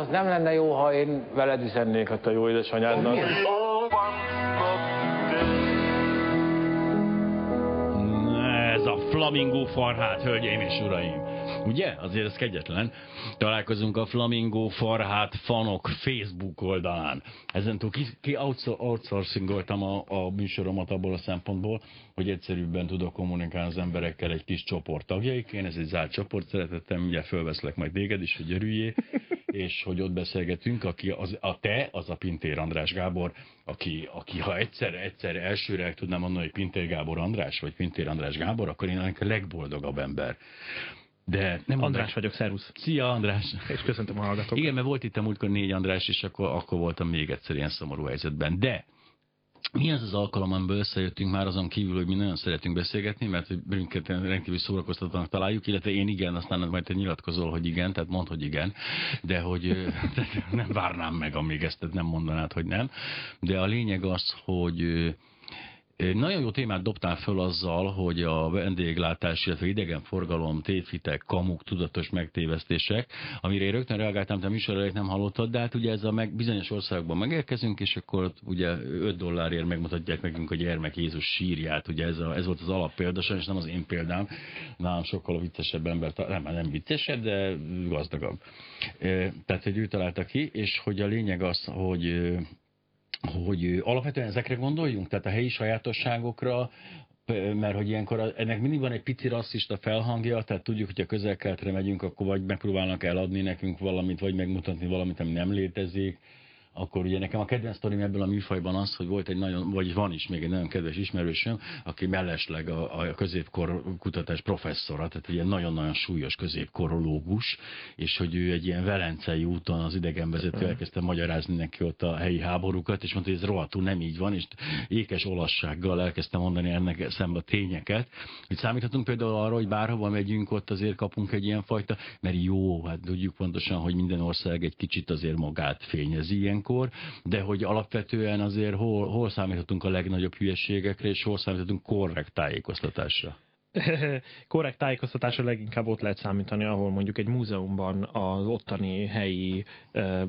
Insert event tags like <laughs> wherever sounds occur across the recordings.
az nem lenne jó, ha én veled üzennék a te jó édesanyádnak. Ez a flamingó farhát, hölgyeim és uraim. Ugye? Azért ez kegyetlen. Találkozunk a Flamingo Farhát fanok Facebook oldalán. Ezentúl ki, ki outsourcingoltam a, a műsoromat abból a szempontból, hogy egyszerűbben tudok kommunikálni az emberekkel egy kis csoport tagjaiként. Ez egy zárt csoport, szeretettem, ugye fölveszlek majd téged is, hogy örüljé és hogy ott beszélgetünk, aki az, a te, az a Pintér András Gábor, aki, aki ha egyszer, egyszer elsőre tudnám mondani, hogy Pintér Gábor András, vagy Pintér András Gábor, akkor én a legboldogabb ember. De nem András vagyok, szervusz. Szia, András. És köszöntöm a hallgatókat. Igen, mert volt itt a múltkor négy András, és akkor, akkor voltam még egyszer ilyen szomorú helyzetben. De mi az az alkalom, amiből összejöttünk már azon kívül, hogy mi nagyon szeretünk beszélgetni, mert hogy bennünket rendkívül szórakoztatónak találjuk, illetve én igen, aztán majd te nyilatkozol, hogy igen, tehát mondd, hogy igen, de hogy <laughs> nem várnám meg, amíg ezt nem mondanád, hogy nem. De a lényeg az, hogy nagyon jó témát dobtál föl azzal, hogy a vendéglátás, illetve idegenforgalom, tévhitek, kamuk, tudatos megtévesztések, amire én rögtön reagáltam, te műsor nem hallottad, de hát ugye ez a meg, bizonyos országban megérkezünk, és akkor ugye 5 dollárért megmutatják nekünk a gyermek Jézus sírját, ugye ez, a, ez volt az alappélda, és nem az én példám, nálam sokkal viccesebb ember, nem, nem viccesebb, de gazdagabb. Tehát, hogy ő találta ki, és hogy a lényeg az, hogy hogy alapvetően ezekre gondoljunk, tehát a helyi sajátosságokra, mert hogy ilyenkor ennek mindig van egy pici rasszista felhangja, tehát tudjuk, hogy a közel megyünk, akkor vagy megpróbálnak eladni nekünk valamit, vagy megmutatni valamit, ami nem létezik, akkor ugye nekem a kedvenc sztorim ebből a műfajban az, hogy volt egy nagyon, vagy van is még egy nagyon kedves ismerősöm, aki mellesleg a, a középkor kutatás professzora, tehát egy ilyen nagyon-nagyon súlyos középkorológus, és hogy ő egy ilyen velencei úton az idegenvezető elkezdte magyarázni neki ott a helyi háborúkat, és mondta, hogy ez rohadtul nem így van, és ékes olassággal elkezdte mondani ennek szembe a tényeket, hogy számíthatunk például arra, hogy bárhova megyünk, ott azért kapunk egy ilyen fajta, mert jó, hát tudjuk pontosan, hogy minden ország egy kicsit azért magát fényezi ilyen ilyenkor, de hogy alapvetően azért hol, hol számíthatunk a legnagyobb hülyeségekre, és hol számíthatunk korrekt tájékoztatásra? <laughs> korrekt tájékoztatásra leginkább ott lehet számítani, ahol mondjuk egy múzeumban az ottani helyi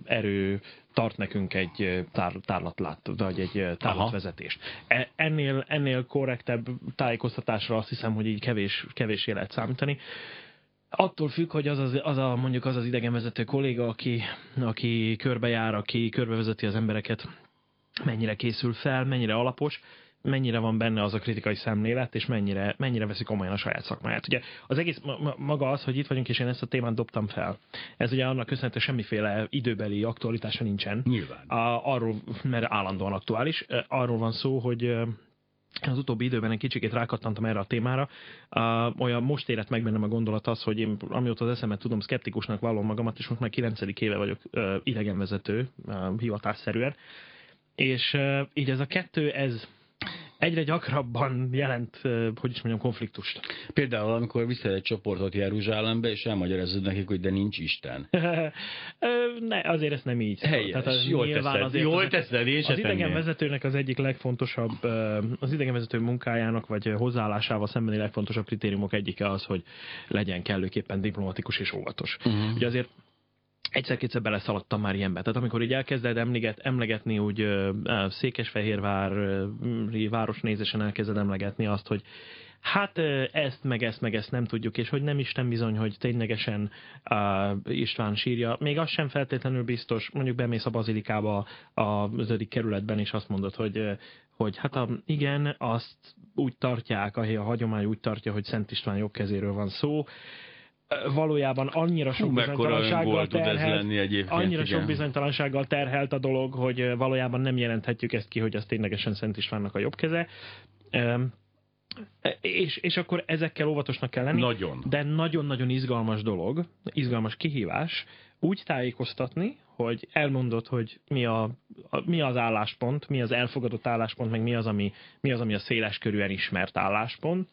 erő tart nekünk egy tár, tárlatlát, vagy egy tárlatvezetést. E, ennél, ennél korrektebb tájékoztatásra azt hiszem, hogy így kevés, kevés lehet számítani. Attól függ, hogy az, az, az a, mondjuk az az idegenvezető kolléga, aki, aki körbejár, aki körbevezeti az embereket, mennyire készül fel, mennyire alapos, mennyire van benne az a kritikai szemlélet, és mennyire, mennyire veszik komolyan a saját szakmáját. Ugye az egész maga az, hogy itt vagyunk, és én ezt a témát dobtam fel. Ez ugye annak köszönhető semmiféle időbeli aktualitása nincsen. Nyilván. A, arról, mert állandóan aktuális. Arról van szó, hogy az utóbbi időben egy kicsikét rákattantam erre a témára. Uh, olyan most érett meg bennem a gondolat az, hogy én amióta az eszemet tudom, szkeptikusnak vallom magamat, és most már 9. éve vagyok uh, idegenvezető, uh, hivatásszerűen. És uh, így ez a kettő, ez egyre gyakrabban jelent, hogy is mondjam, konfliktust. Például, amikor viszel egy csoportot Jeruzsálembe, és elmagyarázod nekik, hogy de nincs Isten. <laughs> ne, azért ezt nem így. Helyes, Tehát az jól teszed, azért jól teszed, én Az idegenvezetőnek az egyik legfontosabb, az idegenvezető munkájának, vagy hozzáállásával szembeni legfontosabb kritériumok egyike az, hogy legyen kellőképpen diplomatikus és óvatos. Uh-huh. Ugye azért egyszer-kétszer beleszaladtam már ilyenbe. Tehát amikor így elkezded emleget, emlegetni úgy Székesfehérvár városnézésen elkezded emlegetni azt, hogy hát ezt, meg ezt, meg ezt nem tudjuk, és hogy nem Isten bizony, hogy ténylegesen uh, István sírja. Még az sem feltétlenül biztos, mondjuk bemész a bazilikába az ötödik kerületben, és azt mondod, hogy, hogy hát a, igen, azt úgy tartják, a, a hagyomány úgy tartja, hogy Szent István jobb kezéről van szó, valójában annyira sok Hú, bizonytalansággal terhelt, annyira igen. sok bizonytalansággal terhelt a dolog, hogy valójában nem jelenthetjük ezt ki, hogy az ténylegesen Szent Istvánnak a jobb keze. És, és akkor ezekkel óvatosnak kell lenni. Nagyon. De nagyon-nagyon izgalmas dolog, izgalmas kihívás, úgy tájékoztatni, hogy elmondod, hogy mi, a, a, mi az álláspont, mi az elfogadott álláspont, meg mi az, ami, mi az, ami a széles körűen ismert álláspont,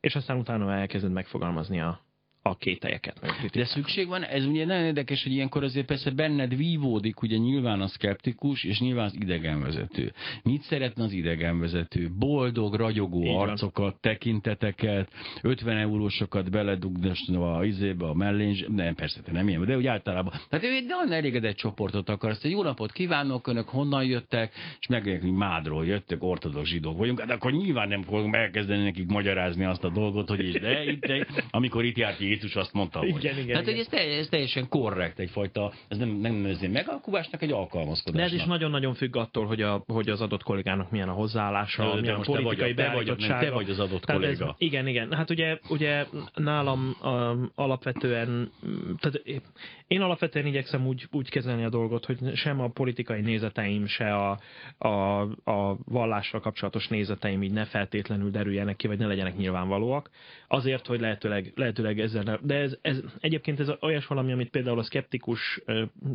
és aztán utána elkezded megfogalmazni a, a kételyeket. De szükség van, ez ugye nagyon érdekes, hogy ilyenkor azért persze benned vívódik, ugye nyilván a szkeptikus, és nyilván az idegenvezető. Mit szeretne az idegenvezető? Boldog, ragyogó Így van. arcokat, tekinteteket, 50 eurósokat beledugdasva a izébe, a mellén, nem persze, te nem ilyen, de úgy általában. Tehát ő egy nagyon elégedett csoportot akar, azt jó napot kívánok, önök honnan jöttek, és megmondják, hogy Mádról jöttök, ortodox zsidók vagyunk, hát akkor nyilván nem fogunk elkezdeni nekik magyarázni azt a dolgot, hogy is, de itt, de, amikor itt járt Jézus, azt mondta, hogy. Igen, igen, Tehát, hogy igen. ez, teljes, ez teljesen korrekt, egyfajta, ez nem, nem nevezném meg alkuvásnak, egy De alkalmazkodásnak. ez is nagyon-nagyon függ attól, hogy, a, hogy az adott kollégának milyen a hozzáállása, Jó, de milyen a most te vagy a- politikai te vagy a- te vagy az adott Tehát ez- kolléga. igen, igen. Hát ugye, ugye nálam um, alapvetően, tehát én alapvetően igyekszem úgy, úgy kezelni a dolgot, hogy sem a politikai nézeteim, se a, a, a vallással kapcsolatos nézeteim így ne feltétlenül derüljenek ki, vagy ne legyenek nyilvánvalóak. Azért, hogy lehetőleg, lehetőleg ezzel ne, de ez, ez egyébként ez olyas valami, amit például a szkeptikus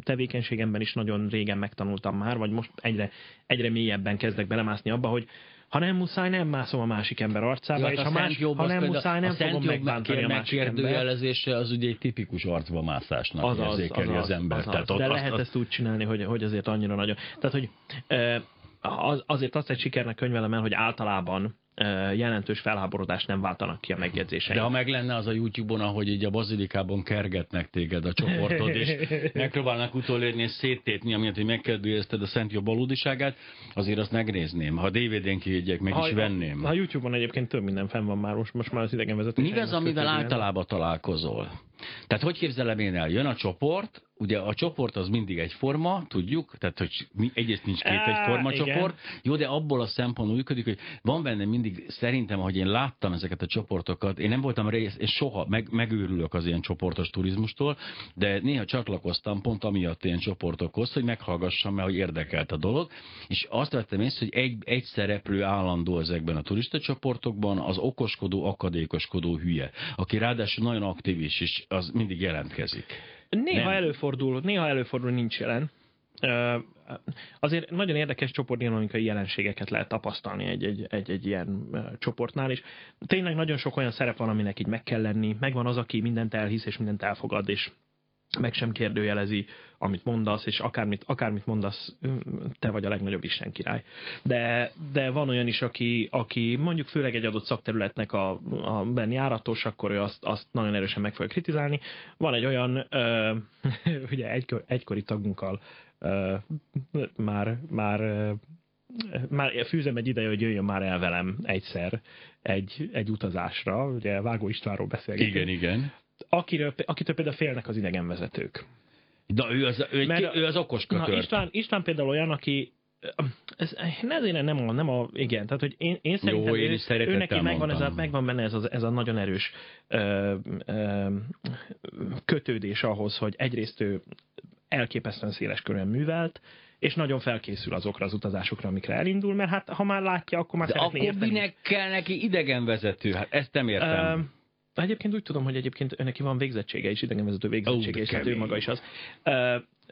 tevékenységemben is nagyon régen megtanultam már, vagy most egyre, egyre mélyebben kezdek belemászni abba, hogy ha nem muszáj, nem mászom a másik ember arcába, Ja, hát és ha, más, jobb, ha nem muszáj, nem a fogom megbántani a másik megkérdőjelezése az ugye egy tipikus arcba mászásnak Az az, érzékeli az, az, ember. az, az. Tehát De azt- lehet azt- ezt úgy csinálni, hogy, hogy azért annyira nagyon... Tehát, hogy az, azért azt egy sikernek könyvelem el, hogy általában jelentős felháborodást nem váltanak ki a megjegyzéseim. De ha meg lenne az a YouTube-on, ahogy így a bazilikában kergetnek téged a csoportod, és <laughs> megpróbálnak utolérni és széttépni, amiatt, hogy megkérdőjelezted a Szent Jobb valódiságát, azért azt megnézném. Ha DVD-n kijegyek, meg is venném. A YouTube-on egyébként több minden fenn van már, most, most már az idegenvezetés. Mi az, amivel általában találkozol? Tehát hogy képzelem én el? Jön a csoport, ugye a csoport az mindig egyforma, tudjuk, tehát hogy egyrészt nincs két egyforma igen. csoport, jó, de abból a szempontból működik, hogy van benne mindig, szerintem, hogy én láttam ezeket a csoportokat, én nem voltam rész, és soha meg, megőrülök az ilyen csoportos turizmustól, de néha csatlakoztam pont amiatt ilyen csoportokhoz, hogy meghallgassam, mert hogy érdekelt a dolog, és azt vettem észre, hogy egy, egy szereplő állandó ezekben a turista csoportokban, az okoskodó, akadékoskodó hülye, aki ráadásul nagyon aktív is, és az mindig jelentkezik. Néha Nem. előfordul, néha előfordul, nincs jelen. Azért nagyon érdekes csoportdinamikai jelenségeket lehet tapasztalni egy, egy, egy, egy ilyen csoportnál, és tényleg nagyon sok olyan szerep van, aminek így meg kell lenni. Megvan az, aki mindent elhisz, és mindent elfogad, és meg sem kérdőjelezi, amit mondasz, és akármit, akármit mondasz, te vagy a legnagyobb Isten király. De, de van olyan is, aki, aki mondjuk főleg egy adott szakterületnek a, a ben járatos, akkor ő azt, azt nagyon erősen meg fogja kritizálni. Van egy olyan, ö, <laughs> ugye egykor, egykori tagunkkal ö, már, már már fűzem egy ideje, hogy jöjjön már el velem egyszer egy, egy utazásra, ugye Vágó Istvánról beszélgetünk. Igen, igen. Akiről, akitől például félnek az idegenvezetők. De ő az, ő, Mert- ő az okos Na, kötör. István, István például olyan, aki ez, ezért nem a, nem a, igen, tehát hogy én, én szerintem én ő, is szeretettel ő neki megvan, ez a, megvan benne ez a, ez a nagyon erős ö, ö, kötődés ahhoz, hogy egyrészt ő elképesztően széles körön művelt, és nagyon felkészül azokra az utazásokra, amikre elindul, mert hát ha már látja, akkor már De szeretné akkor érteni. minek kell neki idegenvezető? Hát ezt nem értem. Ö, Egyébként úgy tudom, hogy egyébként neki van végzettsége is, idegenvezető végzettsége, de és hát ő maga is az.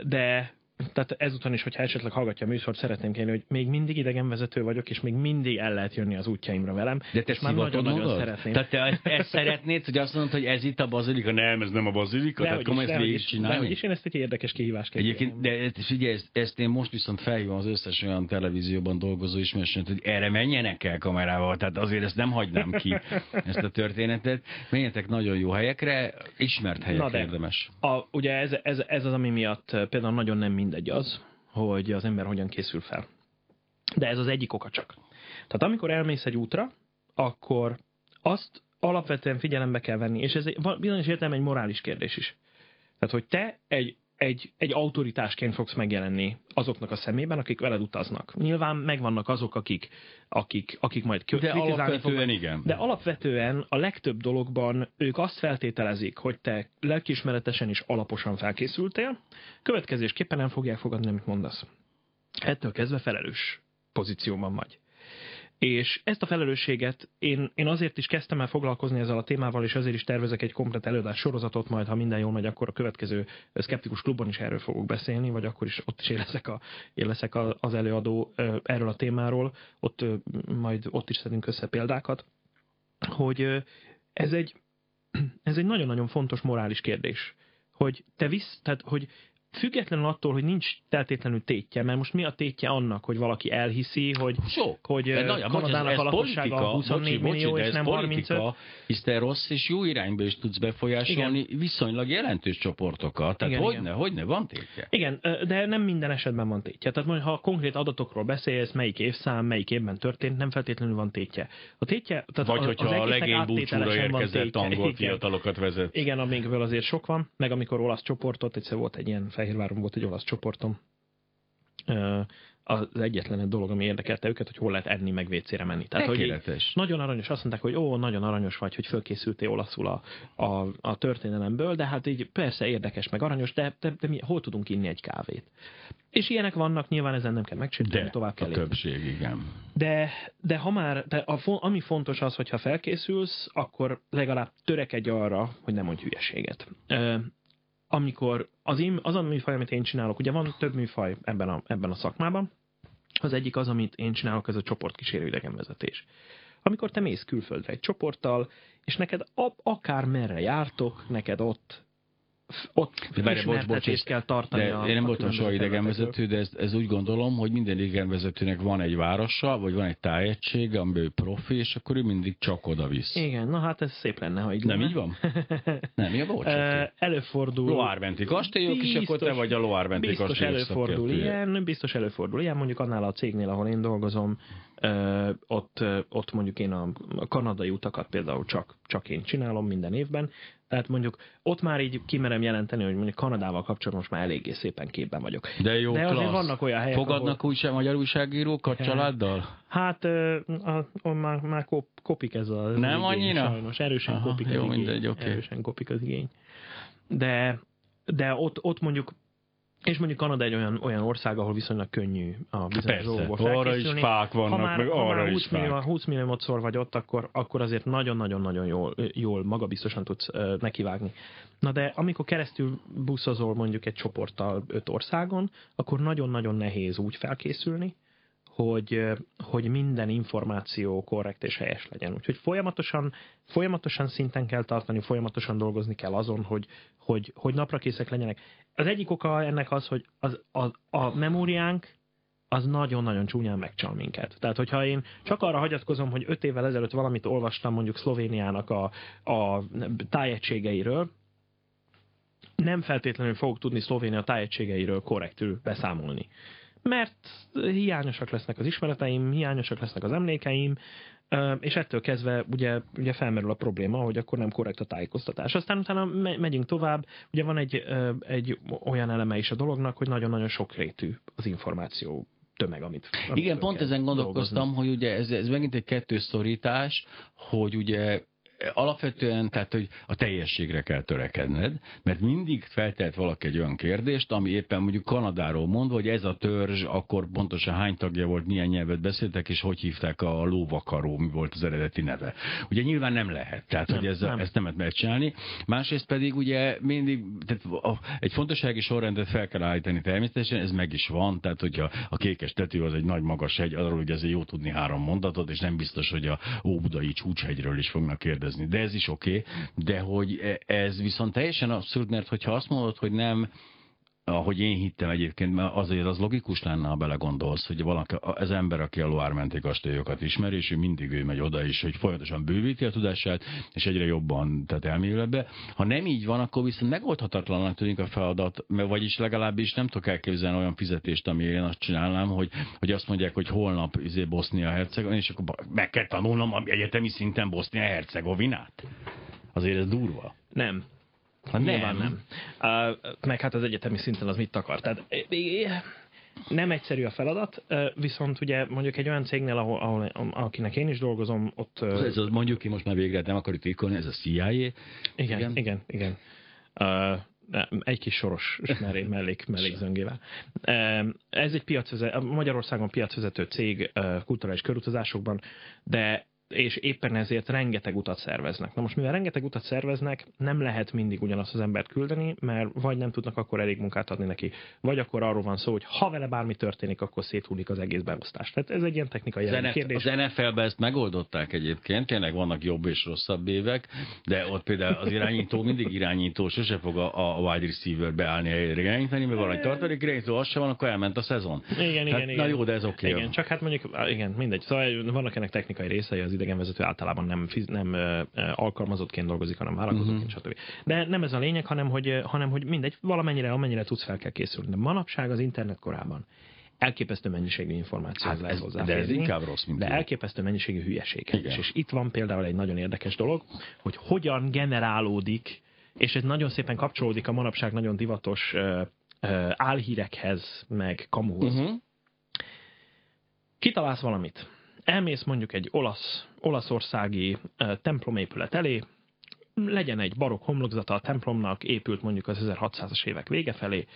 De tehát ezután is, hogyha esetleg hallgatja a műsort, szeretném kérni, hogy még mindig idegenvezető vagyok, és még mindig el lehet jönni az útjaimra velem. De te és már nagyon-nagyon magad? szeretném. Tehát te ezt, ezt szeretnéd, hogy azt mondod, hogy ez itt a bazilika? Nem, ez nem a bazilika? Tehát Dehogy komoly is, ezt végig is, csinálni? dehogy is, én ezt egy érdekes kihívásként Egyébként, de ezt- figyelj, ezt, ezt én most viszont felhívom az összes olyan televízióban dolgozó ismerősömet, hogy erre menjenek el kamerával, tehát azért ezt nem hagynám ki, ezt a történetet. Menjetek nagyon jó helyekre, ismert helyekre Na de. érdemes. A, ugye ez, ez, ez az, ami miatt eh, például nagyon nem mindegy az, hogy az ember hogyan készül fel. De ez az egyik oka csak. Tehát amikor elmész egy útra, akkor azt alapvetően figyelembe kell venni, és ez bizonyos értelemben egy morális kérdés is. Tehát, hogy te egy, egy, egy autoritásként fogsz megjelenni azoknak a szemében, akik veled utaznak. Nyilván megvannak azok, akik, akik, akik majd De alapvetően fognak. igen. De alapvetően a legtöbb dologban ők azt feltételezik, hogy te lelkiismeretesen és alaposan felkészültél, következésképpen nem fogják fogadni, amit mondasz. Ettől kezdve felelős pozícióban vagy. És ezt a felelősséget én, én azért is kezdtem el foglalkozni ezzel a témával, és azért is tervezek egy komplet előadás sorozatot, majd ha minden jól megy, akkor a következő Skeptikus Klubban is erről fogok beszélni, vagy akkor is ott is én leszek, a, én leszek az előadó erről a témáról, ott majd ott is szedünk össze példákat, hogy ez egy <clears throat> ez egy nagyon-nagyon fontos morális kérdés, hogy te visz, tehát hogy függetlenül attól, hogy nincs feltétlenül tétje, mert most mi a tétje annak, hogy valaki elhiszi, hogy, Sok. hogy De Kanadának a lakossága politika, 24 bocsi, millió, bocsi, és nem 35. politika, hisz te rossz és jó irányba is tudsz befolyásolni viszonylag jelentős csoportokat. Tehát Igen, hogyne, igen. hogyne, van tétje. Igen, de nem minden esetben van tétje. Tehát mondjuk, ha konkrét adatokról beszélsz, melyik évszám, melyik évben történt, nem feltétlenül van tétje. A tétje, tehát Vagy az, hogyha az a legény búcsúra érkezett angol Igen. fiatalokat vezet. Igen, amikből azért sok van, meg amikor olasz csoportot, egyszer volt egy ilyen, Fehérváron volt egy olasz csoportom, az egyetlen egy dolog, ami érdekelte őket, hogy hol lehet enni, meg vécére menni. Tehát, hogy így Tökéletes. nagyon aranyos, azt mondták, hogy ó, nagyon aranyos vagy, hogy fölkészültél olaszul a, a, a történelemből, de hát így persze érdekes, meg aranyos, de, de, de mi, hol tudunk inni egy kávét? És ilyenek vannak, nyilván ezen nem kell megcsökkenteni, De tovább kell a többség, igen. De, de ha már, de a, ami fontos az, hogyha felkészülsz, akkor legalább törekedj arra, hogy nem mondj hülyeséget. Amikor az, én, az a műfaj, amit én csinálok, ugye van több műfaj ebben a, ebben a szakmában, az egyik az, amit én csinálok, ez a csoportkísérő idegenvezetés. Amikor te mész külföldre egy csoporttal, és neked a, akár merre jártok, neked ott ott De várj, bocs, bocs, ismertetést kell tartani. De a, én nem a voltam soha idegenvezető, de ez, ez úgy gondolom, hogy minden idegenvezetőnek van egy városa, vagy van egy tájegysége, amiben ő profi, és akkor ő mindig csak oda visz. Igen, na hát ez szép lenne, ha így Nem lenne. így van? <laughs> Nem, ja, bocs, Ö, oké. Előfordul. Loármenti kastélyok, és akkor te Biztos- vagy a Loármenti Biztos kastélyok előfordul szakértője. ilyen, biztos előfordul ilyen, mondjuk annál a cégnél, ahol én dolgozom, ott, ott mondjuk én a, kanadai utakat például csak, csak én csinálom minden évben, tehát mondjuk ott már így kimerem jelenteni, hogy mondjuk Kanadával kapcsolatban most már eléggé szépen képben vagyok. De jó, De azért klassz. vannak olyan helyek, Fogadnak ahol- újság, magyar újságírókat Ja. családdal? Hát ö, a, a, már, már kop, kopik ez a az Nem igény, annyira? Sajnos, erősen Aha, kopik az jó, igény. mindegy, oké. Erősen kopik az igény. De, de ott, ott mondjuk és mondjuk Kanada egy olyan, olyan ország, ahol viszonylag könnyű a bizonyos dolgokból arra is fák vannak, ha már, meg ha arra már is 20 millió, fák. 20 milliómodszor vagy ott, akkor, akkor azért nagyon-nagyon-nagyon jól, jól magabiztosan tudsz ö, nekivágni. Na de amikor keresztül buszozol mondjuk egy csoporttal öt országon, akkor nagyon-nagyon nehéz úgy felkészülni, hogy, hogy minden információ korrekt és helyes legyen. Úgyhogy folyamatosan, folyamatosan szinten kell tartani, folyamatosan dolgozni kell azon, hogy, hogy, hogy naprakészek legyenek. Az egyik oka ennek az, hogy az, a, a memóriánk az nagyon-nagyon csúnyán megcsal minket. Tehát, hogyha én csak arra hagyatkozom, hogy öt évvel ezelőtt valamit olvastam mondjuk Szlovéniának a, a tájegységeiről, nem feltétlenül fogok tudni Szlovénia tájegységeiről korrektül beszámolni. Mert hiányosak lesznek az ismereteim, hiányosak lesznek az emlékeim, és ettől kezdve ugye, ugye felmerül a probléma, hogy akkor nem korrekt a tájékoztatás. Aztán utána me- megyünk tovább, ugye van egy, egy olyan eleme is a dolognak, hogy nagyon-nagyon sokrétű az információ tömeg, amit... amit Igen, pont ezen gondolkoztam, dolgozni. hogy ugye ez, ez megint egy kettős szorítás, hogy ugye alapvetően, tehát, hogy a teljességre kell törekedned, mert mindig feltehet valaki egy olyan kérdést, ami éppen mondjuk Kanadáról mond, hogy ez a törzs, akkor pontosan hány tagja volt, milyen nyelvet beszéltek, és hogy hívták a lóvakaró, mi volt az eredeti neve. Ugye nyilván nem lehet, tehát Nem, hogy ez, nem. ezt nem lehet megcsinálni. Másrészt pedig ugye mindig, tehát a- egy fontossági sorrendet fel kell állítani természetesen, ez meg is van, tehát hogyha a kékes tető az egy nagy magas hegy, arról ugye azért jó tudni három mondatot, és nem biztos, hogy a Óbudai csúcshegyről is fognak kérdezni, de ez is oké, okay, de hogy e- ez viszont teljesen abszurd, mert hogyha azt mondod, hogy nem ahogy én hittem egyébként, mert azért az logikus lenne, ha belegondolsz, hogy valaki, ez ember, aki a Loármenti kastélyokat ismeri, és ő mindig ő megy oda is, hogy folyamatosan bővíti a tudását, és egyre jobban tehát elmélyül ebbe. Ha nem így van, akkor viszont megoldhatatlanak tűnik a feladat, mert vagyis legalábbis nem tudok elképzelni olyan fizetést, ami én azt csinálnám, hogy, hogy azt mondják, hogy holnap izé Bosznia-Hercegovina, és akkor meg kell tanulnom egyetemi szinten Bosznia-Hercegovinát. Azért ez durva. Nem. Hát Nyilván nem. Uh, meg hát az egyetemi szinten az mit akar? Tehát eh, eh, nem egyszerű a feladat, viszont ugye mondjuk egy olyan cégnél, ahol, ahol akinek én is dolgozom, ott... Ez az, mondjuk ki most már végre, nem akarjuk titkolni, ez a CIA. igen, igen. igen, igen. Uh, egy kis soros mellé, <laughs> mellék, mellékzöngével. Uh, Ez egy piacvezető, Magyarországon piacvezető cég kulturális körutazásokban, de és éppen ezért rengeteg utat szerveznek. Na most, mivel rengeteg utat szerveznek, nem lehet mindig ugyanazt az embert küldeni, mert vagy nem tudnak akkor elég munkát adni neki, vagy akkor arról van szó, hogy ha vele bármi történik, akkor széthullik az egész beosztás. Tehát ez egy ilyen technikai NF, kérdés. az NFL-ben ezt megoldották egyébként, tényleg vannak jobb és rosszabb évek, de ott például az irányító mindig irányító, sose fog a, a wide receiver beállni helyre irányítani, mert van egy tartalék irányító, az sem van, akkor elment a szezon. Igen, igen, hát, igen. Na jó, de ez oké. Igen, csak hát mondjuk, igen, mindegy. Szóval vannak ennek technikai részei, az idegenvezető általában nem, nem alkalmazottként dolgozik, hanem vállalkozóként, Mhm. stb. De nem ez a lényeg, hanem hogy, hanem hogy mindegy, valamennyire, amennyire tudsz fel kell készülni. De manapság az internet korában elképesztő mennyiségű információhoz Hát lehet ez, de ez inkább rossz, mint De jó. elképesztő mennyiségű Igen. is. És itt van például egy nagyon érdekes dolog, hogy hogyan generálódik, és ez nagyon szépen kapcsolódik a manapság nagyon divatos álhírekhez, meg kamuhoz. Uh-huh. Kitalálsz valamit. Elmész mondjuk egy olasz, olaszországi templomépület elé, legyen egy barokk homlokzata a templomnak, épült mondjuk az 1600-as évek vége felé,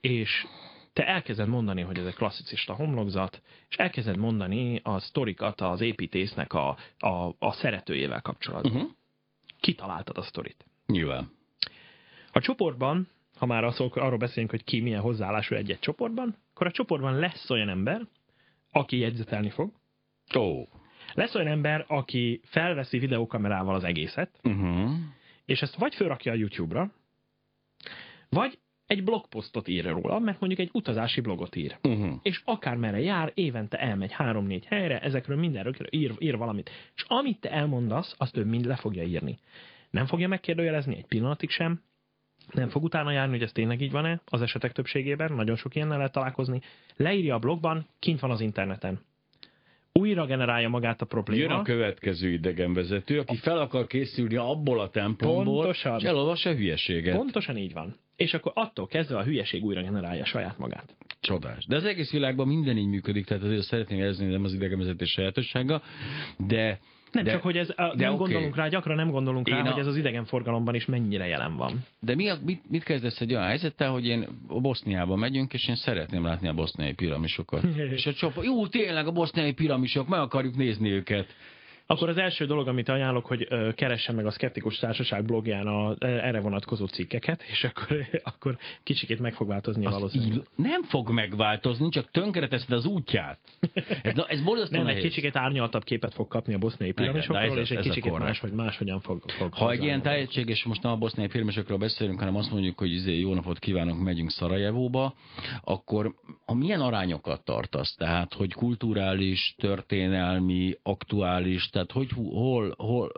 és te elkezded mondani, hogy ez egy klasszicista homlokzat, és elkezded mondani a sztorikat az építésznek a, a, a szeretőjével kapcsolatban. Uh-huh. Kitaláltad a sztorit. Nyilván. A csoportban, ha már arról beszélünk, hogy ki milyen hozzáállású egy-egy csoportban, akkor a csoportban lesz olyan ember, aki jegyzetelni fog, Ó. lesz olyan ember, aki felveszi videókamerával az egészet, Uh-huh. és ezt vagy fölrakja a YouTube-ra, vagy egy blogposztot ír róla, mert mondjuk egy utazási blogot ír. Uh-huh. És akármerre jár, évente elmegy három-négy helyre, ezekről mindenről ír, ír valamit. És amit te elmondasz, azt ő mind le fogja írni. Nem fogja megkérdőjelezni egy pillanatig sem, nem fog utána járni, hogy ez tényleg így van-e, az esetek többségében, nagyon sok ilyennel lehet találkozni. Leírja a blogban, kint van az interneten. Újra generálja magát a probléma. Jön a következő idegenvezető, aki fel akar készülni abból a templomból, Pontosan. és elolvassa a hülyeséget. Pontosan így van. És akkor attól kezdve a hülyeség újra generálja saját magát. Csodás. De az egész világban minden így működik, tehát azért szeretném jelezni, nem az idegenvezetés sajátossága, de Nem de, csak, hogy ez, a, de nem oké. gondolunk rá, gyakran nem gondolunk rá, Én a- hogy ez az idegenforgalomban is mennyire jelen van. De mi a, mit, mit kezdesz egy olyan helyzettel, hogy én a Boszniába megyünk, és én szeretném látni a boszniai piramisokat. <laughs> és a csoport, jó, tényleg a boszniai piramisok, meg akarjuk nézni őket. Akkor az első dolog, amit ajánlok, hogy keressen meg a Skeptikus Társaság blogján a, erre vonatkozó cikkeket, és akkor, <laughs> akkor kicsikét meg fog változni Azt valószínűleg. így nem fog megváltozni, csak tönkreteszed az útját. Ez, na, ez borzasztó Nem, egy nehéz. kicsikét árnyaltabb képet fog kapni a boszniai piramisokról, és egy ez a kicsikét korrekt. máshogy, máshogyan fog, fog Ha egy ilyen tehetséges, most nem a boszniai piramisokról beszélünk, hanem azt mondjuk, hogy izé, jó napot kívánok, megyünk Szarajevóba, akkor ha milyen arányokat tartasz? Tehát, hogy kulturális, történelmi, aktuális, tehát hogy hu- hol, hol,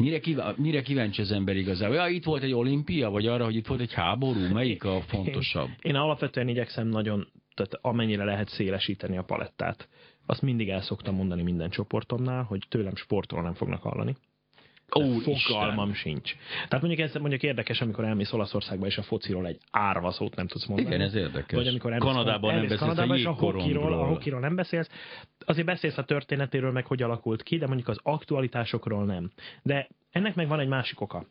mire, kíván, mire kíváncsi az ember igazából? Ja, itt volt egy olimpia, vagy arra, hogy itt volt egy háború? Melyik a fontosabb? Én alapvetően igyekszem nagyon, tehát amennyire lehet szélesíteni a palettát. Azt mindig el szoktam mondani minden csoportomnál, hogy tőlem sportról nem fognak hallani. Ó, fogalmam sincs. Tehát mondjuk ez mondjuk érdekes, amikor elmész Olaszországba, és a fociról egy árva szót nem tudsz mondani. Igen, ez érdekes. Vagy amikor elmész, Kanadában nem elmész beszélsz Kanadába, a és a hokiról, a hokiról nem beszélsz. Azért beszélsz a történetéről, meg hogy alakult ki, de mondjuk az aktualitásokról nem. De ennek meg van egy másik oka.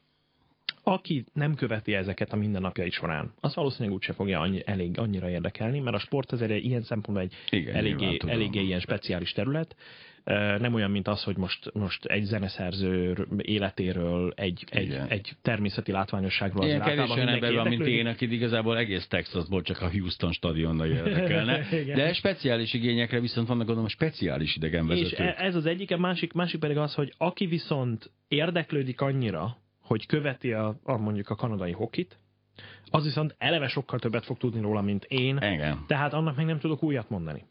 Aki nem követi ezeket a mindennapjai során, az valószínűleg úgyse fogja annyi, elég, annyira érdekelni, mert a sport azért ilyen szempontból egy Igen, eléggé, eléggé ilyen speciális terület. Nem olyan, mint az, hogy most, most egy zeneszerző életéről, egy, egy, egy természeti látványosságról. Ilyen kevés olyan ember van, mint én, akit igazából egész Texasból csak a Houston stadionnal érdekelne. <laughs> De speciális igényekre viszont vannak gondolom speciális És idegenvezetők. e- ez az egyik, a másik, másik pedig az, hogy aki viszont érdeklődik annyira, hogy követi a, a mondjuk a kanadai hokit, az viszont eleve sokkal többet fog tudni róla, mint én, Igen. tehát annak meg nem tudok újat mondani.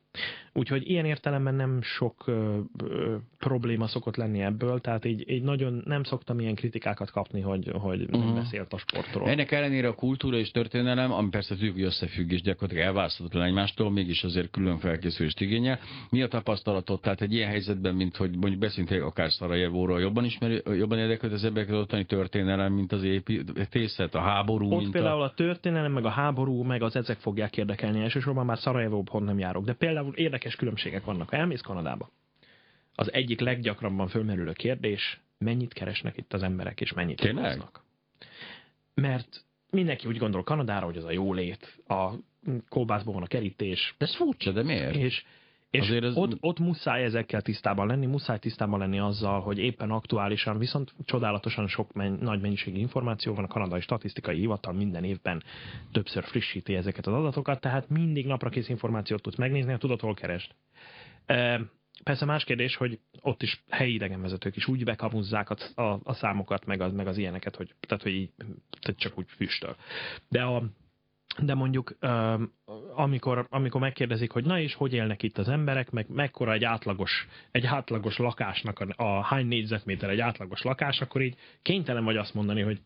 Úgyhogy ilyen értelemben nem sok ö, ö, probléma szokott lenni ebből, tehát így, így nagyon nem szoktam ilyen kritikákat kapni, hogy, hogy nem Mhm. beszélt a sportról. Ennek ellenére a kultúra és történelem, ami persze tudjuk, hogy összefügg és gyakorlatilag elválaszthatatlan egymástól, mégis azért külön felkészülést igényel. Mi a tapasztalatot? Tehát egy ilyen helyzetben, mint hogy mondjuk beszélünk akár Szarajevóról, jobban ismeri, jobban érdekelt az embereket ottani történelem, mint az építészet, a háború, Ott mint például a... a történelem, meg a háború, meg az ezek fogják érdekelni. Elsősorban már Szarajevóban nem járok, de például érdekes különbségek vannak. Ha elmész Kanadába, az egyik leggyakrabban fölmerülő kérdés, mennyit keresnek itt az emberek, és mennyit Tényleg? hoznak. Mert mindenki úgy gondol Kanadára, hogy az a jólét, a kolbászból van a kerítés, Ez furcsa, de miért? és És Azért ez- ott, ott muszáj ezekkel tisztában lenni, muszáj tisztában lenni azzal, hogy éppen aktuálisan, viszont csodálatosan sok men- nagy mennyiségű információ van, a kanadai statisztikai hivatal minden évben többször frissíti ezeket az adatokat, tehát mindig naprakész információt tudsz megnézni, ha tudod, hol kerest. E, Persze más kérdés, hogy ott is helyi idegenvezetők is úgy bekamuzzák a, a, a számokat, meg az, meg az ilyeneket, hogy, tehát, hogy így, tehát csak úgy füstöl. De a, de mondjuk amikor, amikor megkérdezik, hogy na és hogy élnek itt az emberek, meg mekkora egy átlagos, egy átlagos lakásnak a, a hány négyzetméter egy átlagos lakás, akkor így kénytelen vagy azt mondani, hogy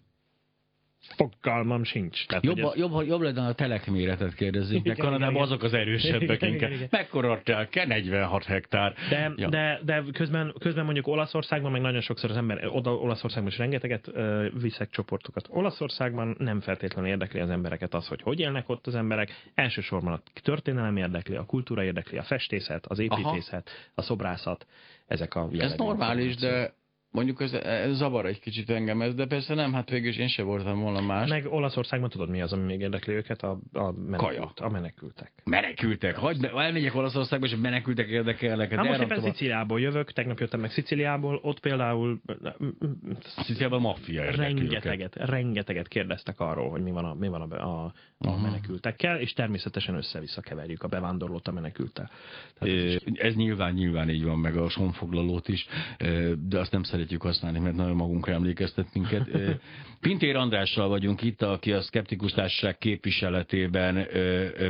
fogalmam sincs. Tehát, Jobb, ez- jobb, jobb lenne, ha a telekméretet kérdezzük, meg Igen, Kanadában igen, azok az erősebbek Igen, inkább. Mekkora? Kell 46 hektár. De, Ja. de, de közben, közben mondjuk Olaszországban, meg nagyon sokszor az ember, oda Olaszországban is rengeteget ö, viszek csoportokat. Olaszországban nem feltétlenül érdekli az embereket az, hogy hogy élnek ott az emberek. Elsősorban a történelem érdekli, a kultúra érdekli, a festészet, az építészet, a szobrászat, ezek a Ez normális, de mondjuk ez, ez zavar egy kicsit engem ez, de persze nem, hát végül is én se voltam volna más. Meg Olaszországban tudod mi az, ami még érdekli őket? A, a, menekült, a menekültek. Menekültek. Hagyd, elmegyek Olaszországba, és a menekültek érdekelnek. Na most éppen Sziciliából jövök, tegnap jöttem meg Sziciliából, ott például Sziciliában maffia rengeteget, rengeteget kérdeztek arról, hogy mi van a, mi van a, a, a menekültekkel, és természetesen össze-vissza keverjük a bevándorlót a menekültel. Tehát ez is- Ez nyilván, nyilván így van, meg a sonfoglalót is, de azt nem szeretjük használni, mert nagyon magunkra emlékeztet minket. Pintér Andrással vagyunk itt, aki a Skeptikus Társaság képviseletében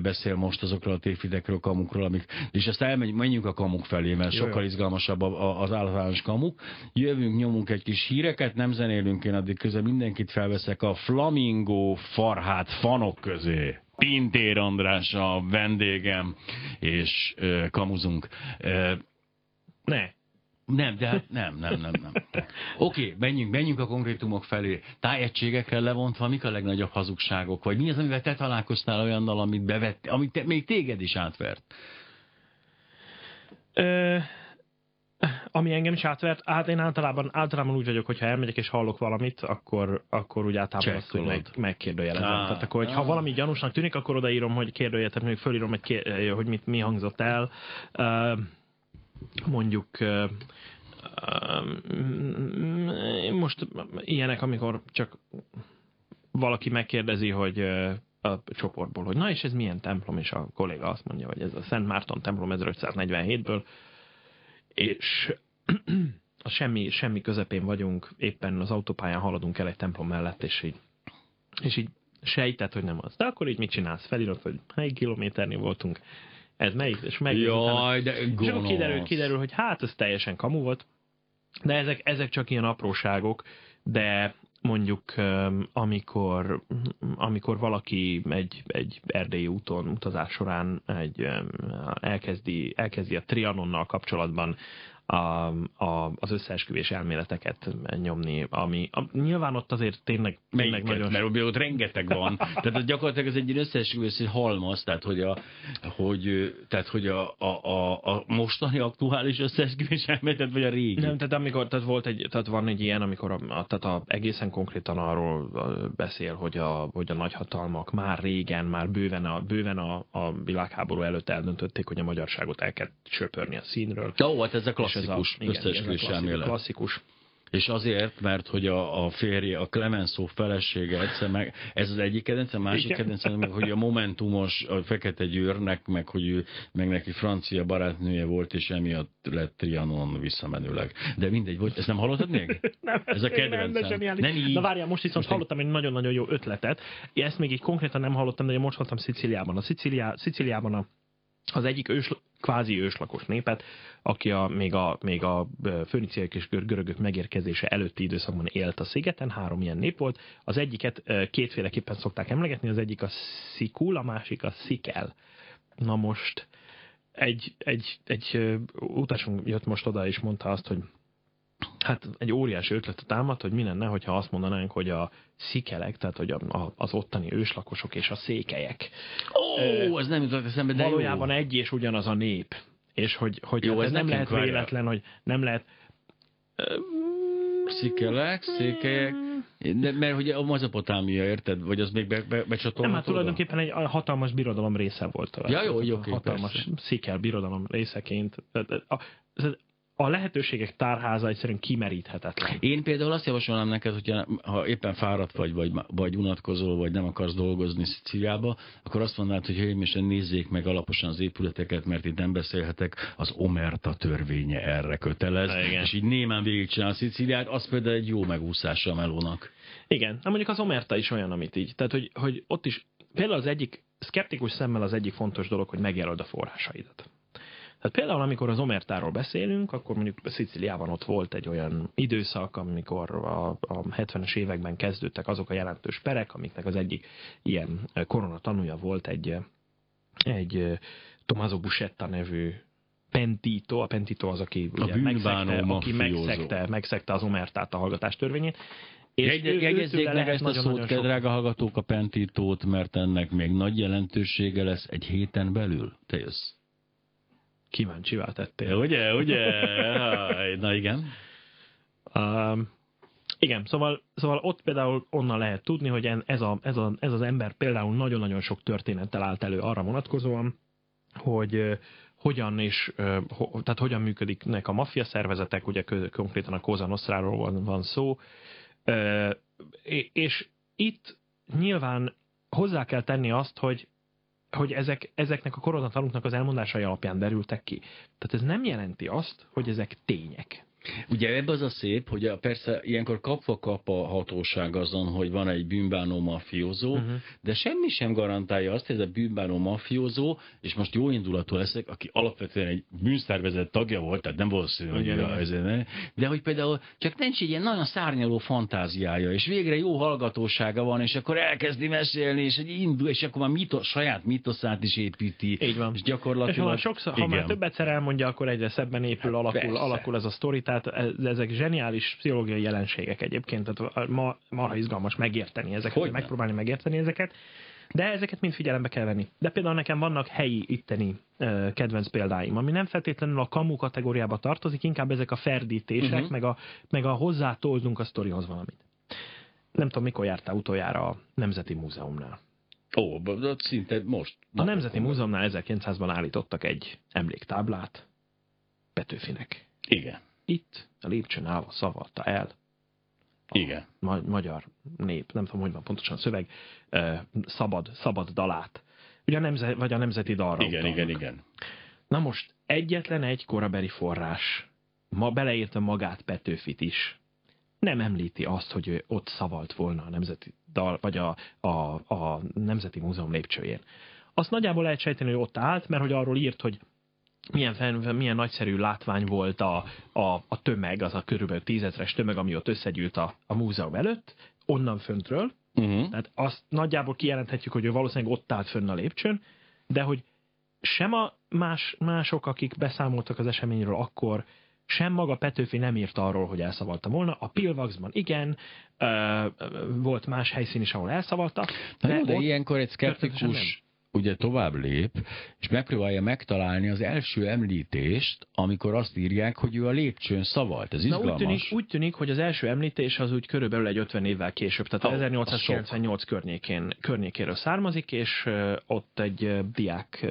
beszél most azokról a tévhidekről, kamukról, amik, és ezt elmegy, menjünk a kamuk felé, mert sokkal izgalmasabb az általános kamuk. Jövünk, nyomunk egy kis híreket, nem zenélünk, én addig közben mindenkit felveszek a Flamingo farhát fanok közé. Pintér András a vendégem, és ö, kamuzunk. Ö, Ne, nem, de hát nem, nem, nem, nem. Oké, okay, menjünk, menjünk a konkrétumok felé. Tájegységekkel levontva, mik a legnagyobb hazugságok? Vagy mi az, amivel te találkoztál olyannal, amit bevett, amit te, még téged is átvert? Ö, ami engem is átvert, hát én általában, általában úgy vagyok, hogyha elmegyek és hallok valamit, akkor, akkor úgy általában azt, hogy meg, megkérdőjelezem. Á, Tehát akkor, hogyha á. valami gyanúsnak tűnik, akkor odaírom, hogy kérdője, tehát még fölírom, hogy, kér, hogy mit, mi hangzott el. Ö, mondjuk most ilyenek, amikor csak valaki megkérdezi, hogy a csoportból, hogy na és ez milyen templom, és a kolléga azt mondja, hogy ez a Szent Márton templom 1547-ből, és <clears throat> a semmi, semmi közepén vagyunk, éppen az autópályán haladunk el egy templom mellett, és így, és így sejtett, hogy nem az. De akkor így mit csinálsz? Felírod, hogy melyik kilométernél voltunk, ez melyik, és meg Jaj, de és akkor gonosz. kiderül, kiderül, hogy hát ez teljesen kamu volt, de ezek, ezek csak ilyen apróságok, de mondjuk amikor, amikor valaki egy, egy erdélyi úton utazás során egy, elkezdi, elkezdi a Trianonnal kapcsolatban a, a, az összeesküvés elméleteket nyomni, ami a, nyilván ott azért tényleg, tényleg nagyon Mert ott- rengeteg van. Tehát az gyakorlatilag ez egy összeesküvés, halmaz, tehát hogy a, hogy, tehát, hogy a, a, a, a mostani aktuális összeesküvés elméletet, vagy a régi? Nem, tehát amikor, tehát volt egy, tehát van egy ilyen, amikor a, tehát a, egészen konkrétan arról beszél, hogy a, hogy a nagyhatalmak már régen, már bőven a, bőven a, a világháború előtt eldöntötték, hogy a magyarságot el kell söpörni a színről. Jó, hát ez a ez klasszikus ez a összeesküvés elmélet. klasszikus. És azért, mert hogy a, a férje, a Clemenceau felesége egyszer meg, ez az egyik kedvenc, a másik kedvenc, meg hogy a Momentumos, a Fekete Győrnek, meg hogy ő, meg neki francia barátnője volt, és emiatt lett Trianon visszamenőleg. De mindegy, vagy, ezt nem hallottad még? <laughs> Nem, Ez a kedvencem. zseniális. Nem így. Na várjál, most viszont Most hallottam egy nagyon-nagyon jó ötletet. Ezt még így konkrétan nem hallottam, de most voltam Sziciliában. A Sziciliá, Sziciliában a, az egyik ős, kvázi őslakos népet, aki a, még a, még a föníciaiak és gör- görögök megérkezése előtti időszakban élt a szigeten, három ilyen nép volt. Az egyiket kétféleképpen szokták emlegetni, az egyik a Szikul, a másik a Szikel. Na most egy, egy, egy utasunk jött most oda és mondta azt, hogy hát egy óriási ötletet támad, hogy mi lenne, hogyha azt mondanánk, hogy a szikelek, tehát hogy a, a, az ottani őslakosok és a székelyek Ó, ez nem jutott eszembe, de valójában jó. egy és ugyanaz a nép. És hogy, hogy Jó, hát ez ez nem lehet várjál. véletlen, hogy nem lehet Szikelek, székelyek, De, mert hogy a Mezopotámia, érted? Vagy az még be, be, becsatolható? Nem, hát tulajdonképpen egy hatalmas birodalom része volt. Ja, jó, jó, Hatalmas persze. sziker birodalom részeként. A, a lehetőségek tárháza egyszerűen kimeríthetetlen. Én például azt javasolnám neked, hogyha ha éppen fáradt vagy, vagy, vagy unatkozol, vagy nem akarsz dolgozni Szicíliába, akkor azt mondanád, hogy hölgyeim és nézzék meg alaposan az épületeket, mert itt nem beszélhetek, az Omerta törvénye erre kötelez, Na, igen. és így némán végigcsinál Szicíliát, az például egy jó megúszása a melónak. Igen, na mondjuk az Omerta is olyan, amit így. Tehát, hogy, hogy ott is például az egyik, szkeptikus szemmel az egyik fontos dolog, hogy megjelöld a forrásaidat. Tehát például, amikor az Omertáról beszélünk, akkor mondjuk Sziciliában ott volt egy olyan időszak, amikor a, a 70-es években kezdődtek azok a jelentős perek, amiknek az egyik ilyen korona tanúja volt egy, egy Tommaso Buscetta nevű Pentito, a Pentito az, aki, A ugye megszegte, aki megszegte, megszegte az Omertát a hallgatás törvényét. És jegyezzék meg lehet ezt a szót, sok- drága hallgatók, a Pentitót, mert ennek még nagy jelentősége lesz egy héten belül. Te jössz. Kíváncsivá tettél. Ugye, ugye? Na igen. Um, igen, szóval, szóval ott például onnan lehet tudni, hogy ez, a, ez, a, ez az ember például nagyon-nagyon sok történettel állt elő arra vonatkozóan, hogy hogyan és tehát hogyan működnek a maffia szervezetek, ugye konkrétan a Cosa Nostráról van, van szó, és itt nyilván hozzá kell tenni azt, hogy hogy ezek, ezeknek a koronatanúknak az elmondásai alapján derültek ki. Tehát ez nem jelenti azt, hogy ezek tények. Ugye ebbe az a szép, hogy persze ilyenkor kapva kap a hatóság azon, hogy van egy bűnbánó mafiózó, uh-huh. de semmi sem garantálja azt, hogy ez a bűnbánó mafiózó, és most jó indulatú leszek, aki alapvetően egy bűnszervezet tagja volt, tehát nem valószínű, hogy ez, de hogy például csak nincs egy ilyen nagyon szárnyaló fantáziája, és végre jó hallgatósága van, és akkor elkezdi mesélni, és egy indul, és akkor már mito, saját mitoszát is építi. Így van. És És gyakorlatilag... ha, sokszor, ha már igen. több egyszer elmondja, akkor egyre szebben épül, alakul, Persze. alakul ez a sztori, tehát ez- ezek zseniális pszichológiai jelenségek egyébként, tehát ma, marha izgalmas megérteni ezeket, Hogyne. megpróbálni megérteni ezeket, de ezeket mind figyelembe kell venni. De például nekem vannak helyi itteni ö, kedvenc példáim, ami nem feltétlenül a kamu kategóriába tartozik, inkább ezek a ferdítések, uh-huh. meg, a, meg a hozzátoldunk a sztorihoz valamit. Nem tudom, mikor jártál utoljára a Nemzeti Múzeumnál. Ó, ott szinte most. A Nemzeti Múzeumnál 1900-ban állítottak egy emléktáblát Petőfinek. Igen, Itt a lépcsőn állva szavalta el a igen. ma- magyar nép, nem tudom, hogy van pontosan a szöveg, ö, szabad, szabad dalát. Ugye a nemzet, vagy a nemzeti dalra Igen, utalnak. igen, igen. Na most egyetlen egy korabeli forrás, ma beleérte magát Petőfit is, nem említi azt, hogy ő ott szavalt volna a nemzeti dal, vagy a, a, a Nemzeti Múzeum lépcsőjén. Azt nagyjából lehet sejteni, hogy ott állt, mert hogy arról írt, hogy milyen, milyen nagyszerű látvány volt a, a, a tömeg, az a körülbelül tízezres tömeg, ami ott összegyűlt a, a múzeum előtt, onnan föntről, Uh-huh. tehát azt nagyjából kijelenthetjük, hogy ő valószínűleg ott állt fönn a lépcsőn, de hogy sem a más, mások, akik beszámoltak az eseményről akkor, sem maga Petőfi nem írt arról, hogy elszavalta volna. A Pilvaxban igen, ö, ö, volt más helyszín is, ahol elszavalta. Na jó, de ott ilyenkor egy szkeptikus ugye tovább lép, és megpróbálja megtalálni az első említést, amikor azt írják, hogy ő a lépcsőn szavalt. Ez Na izgalmas. úgy tűnik, úgy tűnik, hogy az első említés az úgy körülbelül egy 50 évvel később, tehát oh, az 1898 környékén, környékéről származik, és ott egy diák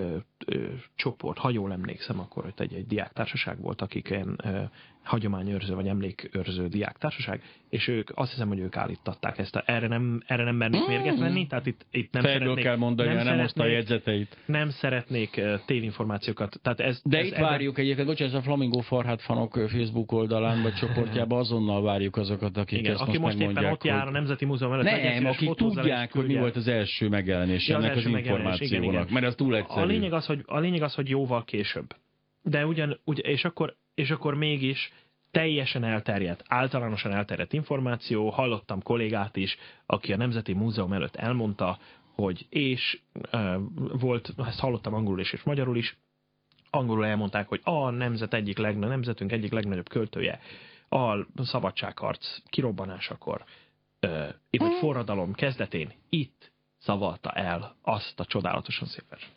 ö, csoport, ha jól emlékszem, akkor ott egy, egy diáktársaság volt, akik ilyen ö, hagyományőrző vagy emlékőrző diáktársaság, és ők azt hiszem, hogy ők állítatták ezt. A, erre nem, erre nem mernék mérget venni, tehát itt, itt nem Fejből szeretnék, kell mondani, nem nem, hozta a szeretnék, jegyzeteit. nem szeretnék tévinformációkat. Tehát ez, De ez itt ebben- várjuk egyébként, bocsánat, ez a Flamingo Farhát fanok Facebook oldalán, vagy csoportjában <laughs> azonnal várjuk azokat, akik Igen, ezt aki most most éppen ott jár a hogy... Nemzeti Múzeum előtt, Nem, akik tudják, hogy mi volt az első megjelenés Ja, az ennek az első igen, információnak, igen. mert ez túl egyszerű. A lényeg az, hogy, a lényeg az, hogy jóval később. De ugyan, ugy, és, akkor, és akkor mégis teljesen elterjedt, általánosan elterjedt információ, hallottam kollégát is, aki a Nemzeti Múzeum előtt elmondta, hogy és uh, volt, ezt hallottam angolul is és magyarul is, angolul elmondták, hogy a nemzet egyik legnagyobb, nemzetünk egyik legnagyobb költője a szabadságharc kirobbanásakor, uh, vagy forradalom kezdetén itt szavalta el azt a csodálatosan szép verset.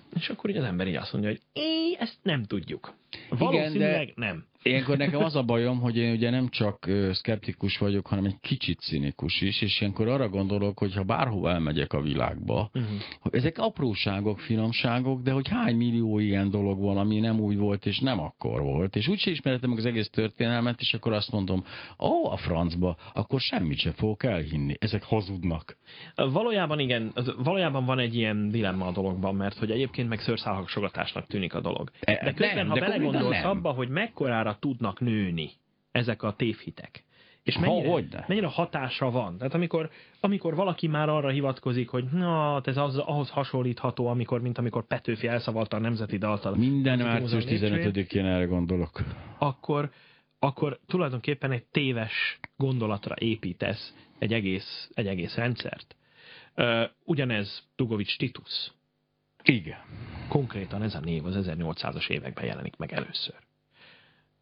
És akkor így az ember így azt mondja, hogy é, ezt nem tudjuk. Valószínűleg Igen, de... nem. Ilyenkor nekem az a <laughs> bajom, hogy én ugye nem csak szkeptikus vagyok, hanem egy kicsit cinikus is, és ilyenkor arra gondolok, hogy ha bárhova elmegyek a világba, uh-huh. hogy ezek apróságok, finomságok, de hogy hány millió ilyen dolog van, ami nem úgy volt, és nem akkor volt, és úgyse ismerhetem meg az egész történelmet, és akkor azt mondom, ó, a francba, akkor semmit se fogok elhinni, ezek hazudnak. Valójában igen, valójában van egy ilyen dilemma a dologban, mert hogy egyébként meg szőrszálhagsogatásnak tűnik a dolog. E, De közben, nem, ha de belegondolsz abba, hogy mekkorára tudnak nőni ezek a tévhitek, és mennyire, Ha, hogyne. mennyire hatása van. Tehát amikor, amikor valaki már arra hivatkozik, hogy na, hát ez az, ahhoz hasonlítható, amikor, mint amikor Petőfi elszavalta a nemzeti dalt. a- Minden március Múzeum népcsövét, 15-én erre gondolok. Akkor, akkor tulajdonképpen egy téves gondolatra építesz egy egész, egy egész rendszert. Ugyanez Dugovics Titus. Igen. Konkrétan ez a név az 1800-as években jelenik meg először.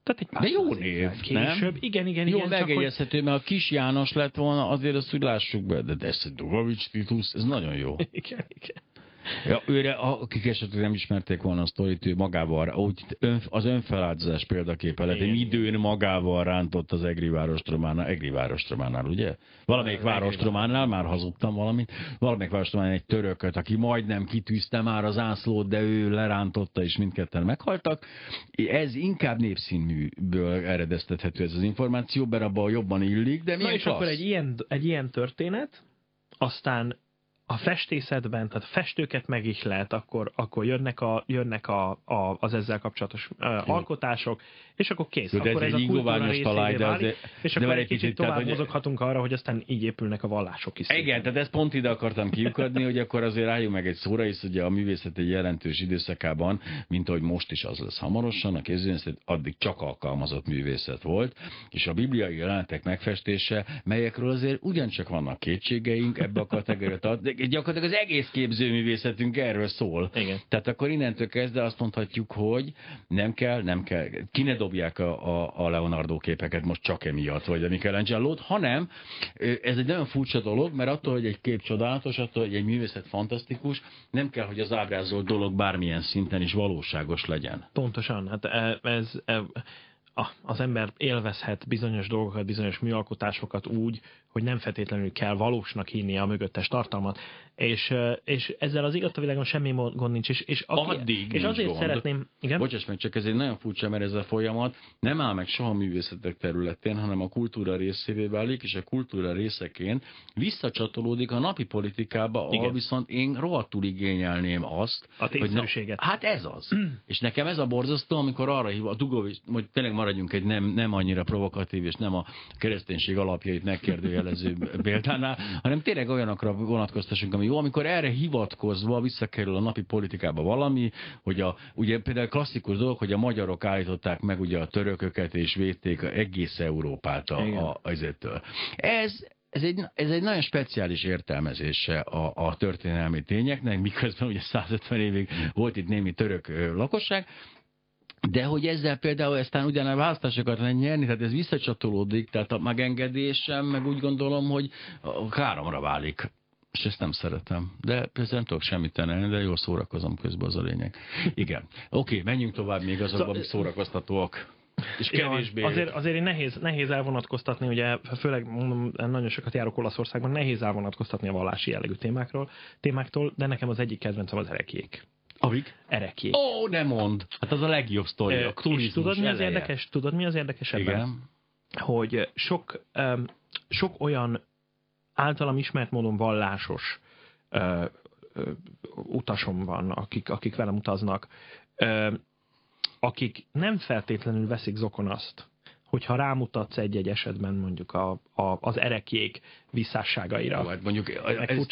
Tehát egy pár De jó név, később. nem? Igen, igen, Jó, igen. csak hogy- megjegyezhető, mert a kis János lett volna, azért azt úgy lássuk be, de ez a Dugovics Titus, ez nagyon jó. <laughs> Igen, igen. Ja, őre, akik esetleg nem ismerték volna a sztorit, ő magával, úgy az önfeláldozás példaképe lett, Igen. időn magával rántott az Egri várostrománál, Egri várostrománál, ugye? Valamelyik várostrománál, már hazudtam valamit, valamelyik várostrománál egy törököt, aki majdnem kitűzte már az ászlót, de ő lerántotta, és mindketten meghaltak. Ez inkább népszínműből eredeztethető ez az információ, mert abban jobban illik, de Na milyen és akkor klassz. egy ilyen, egy ilyen történet, aztán a festészetben, tehát festőket megihlet, akkor, akkor jönnek, a, jönnek a, a, az ezzel kapcsolatos uh, alkotások, és akkor kész. Jó, de ez akkor ez egy a kultúra talaj, de válik, azért- és de akkor egy kicsit kicsit, tehát, tovább hogy- mozoghatunk arra, hogy aztán így épülnek a vallások is. Igen, tehát ezt pont ide akartam kiukadni, hogy akkor azért álljunk meg egy szóra, hisz ugye a művészet egy jelentős időszakában, mint ahogy most is az lesz hamarosan, a kézművészet addig csak alkalmazott művészet volt, és a bibliai jelenetek megfestése, melyekről azért ugyancsak vannak kétségeink ebbe a kategóriát, gyakorlatilag az egész képzőművészetünk erről szól. Igen. Tehát akkor innentől kezdve azt mondhatjuk, hogy nem kell, nem kell, ki ne dobják a, a, a Leonardo képeket most csak emiatt, vagy a Michelangelo-t, hanem ez egy nagyon furcsa dolog, mert attól, hogy egy kép csodálatos, attól, hogy egy művészet fantasztikus, nem kell, hogy az ábrázolt dolog bármilyen szinten is valóságos legyen. Pontosan, hát e- ez, e- a- az ember élvezhet bizonyos dolgokat, bizonyos műalkotásokat úgy, hogy nem feltétlenül kell valósnak hinni a mögöttes tartalmat, és, és ezzel az igaz a világon semmi gond nincs, és, és, aki, Addig és azért gond. szeretném, igen? Bocsáss meg, csak ez egy nagyon furcsa, mert ez a folyamat nem áll meg soha a művészetek területén, hanem a kultúra részévé válik, és a kultúra részeként visszacsatolódik a napi politikába, ahol Igen. viszont én rohadtul igényelném azt, A hogy na, hát ez az. <clears throat> és nekem ez a borzasztó, amikor arra hív a Dugovics, hogy tényleg maradjunk egy nem, nem annyira provokatív, és nem a kereszténység alapjait megkérdőjelező példánál, hanem tényleg olyanokra vonatkoztassunk, ami jó, amikor erre hivatkozva visszakerül a napi politikába valami, hogy a, ugye például klasszikus dolog, hogy a magyarok állították meg ugye a törököket, és védték egész Európát a, Igen. a, azettől. Ez, ez egy, ez egy nagyon speciális értelmezése a, a történelmi tényeknek, miközben ugye 150 évig volt itt némi török lakosság, de hogy ezzel például aztán ugyan a választásokat lehet nyerni, tehát ez visszacsatolódik, tehát a megengedésem, meg úgy gondolom, hogy káromra válik. És ezt nem szeretem. De persze nem tudok semmit tenni, de jól szórakozom közben, az a lényeg. Igen. Oké, menjünk tovább még azokban, amik szórakoztatóak. És Ja, kevésbé... azért, azért én nehéz, nehéz elvonatkoztatni, ugye főleg mondom, nagyon sokat járok Olaszországban, nehéz elvonatkoztatni a vallási jellegű témákról, témáktól, de nekem az egyik kedvencem az erekiék. Amik? Erekiék. Ó, nem mond! Hát az a legjobb sztori. Ö, a turizmus tudod, mi az eleje. érdekes? Tudod, mi az érdekes ebben? Igen. hogy sok, um, sok olyan általam ismert módon vallásos uh, uh, utasom van, akik, akik velem utaznak, uh, akik nem feltétlenül veszik zokon azt, hogyha rámutatsz egy-egy esetben mondjuk a, a, az erekjék visszásságaira. Jó, hát mondjuk ez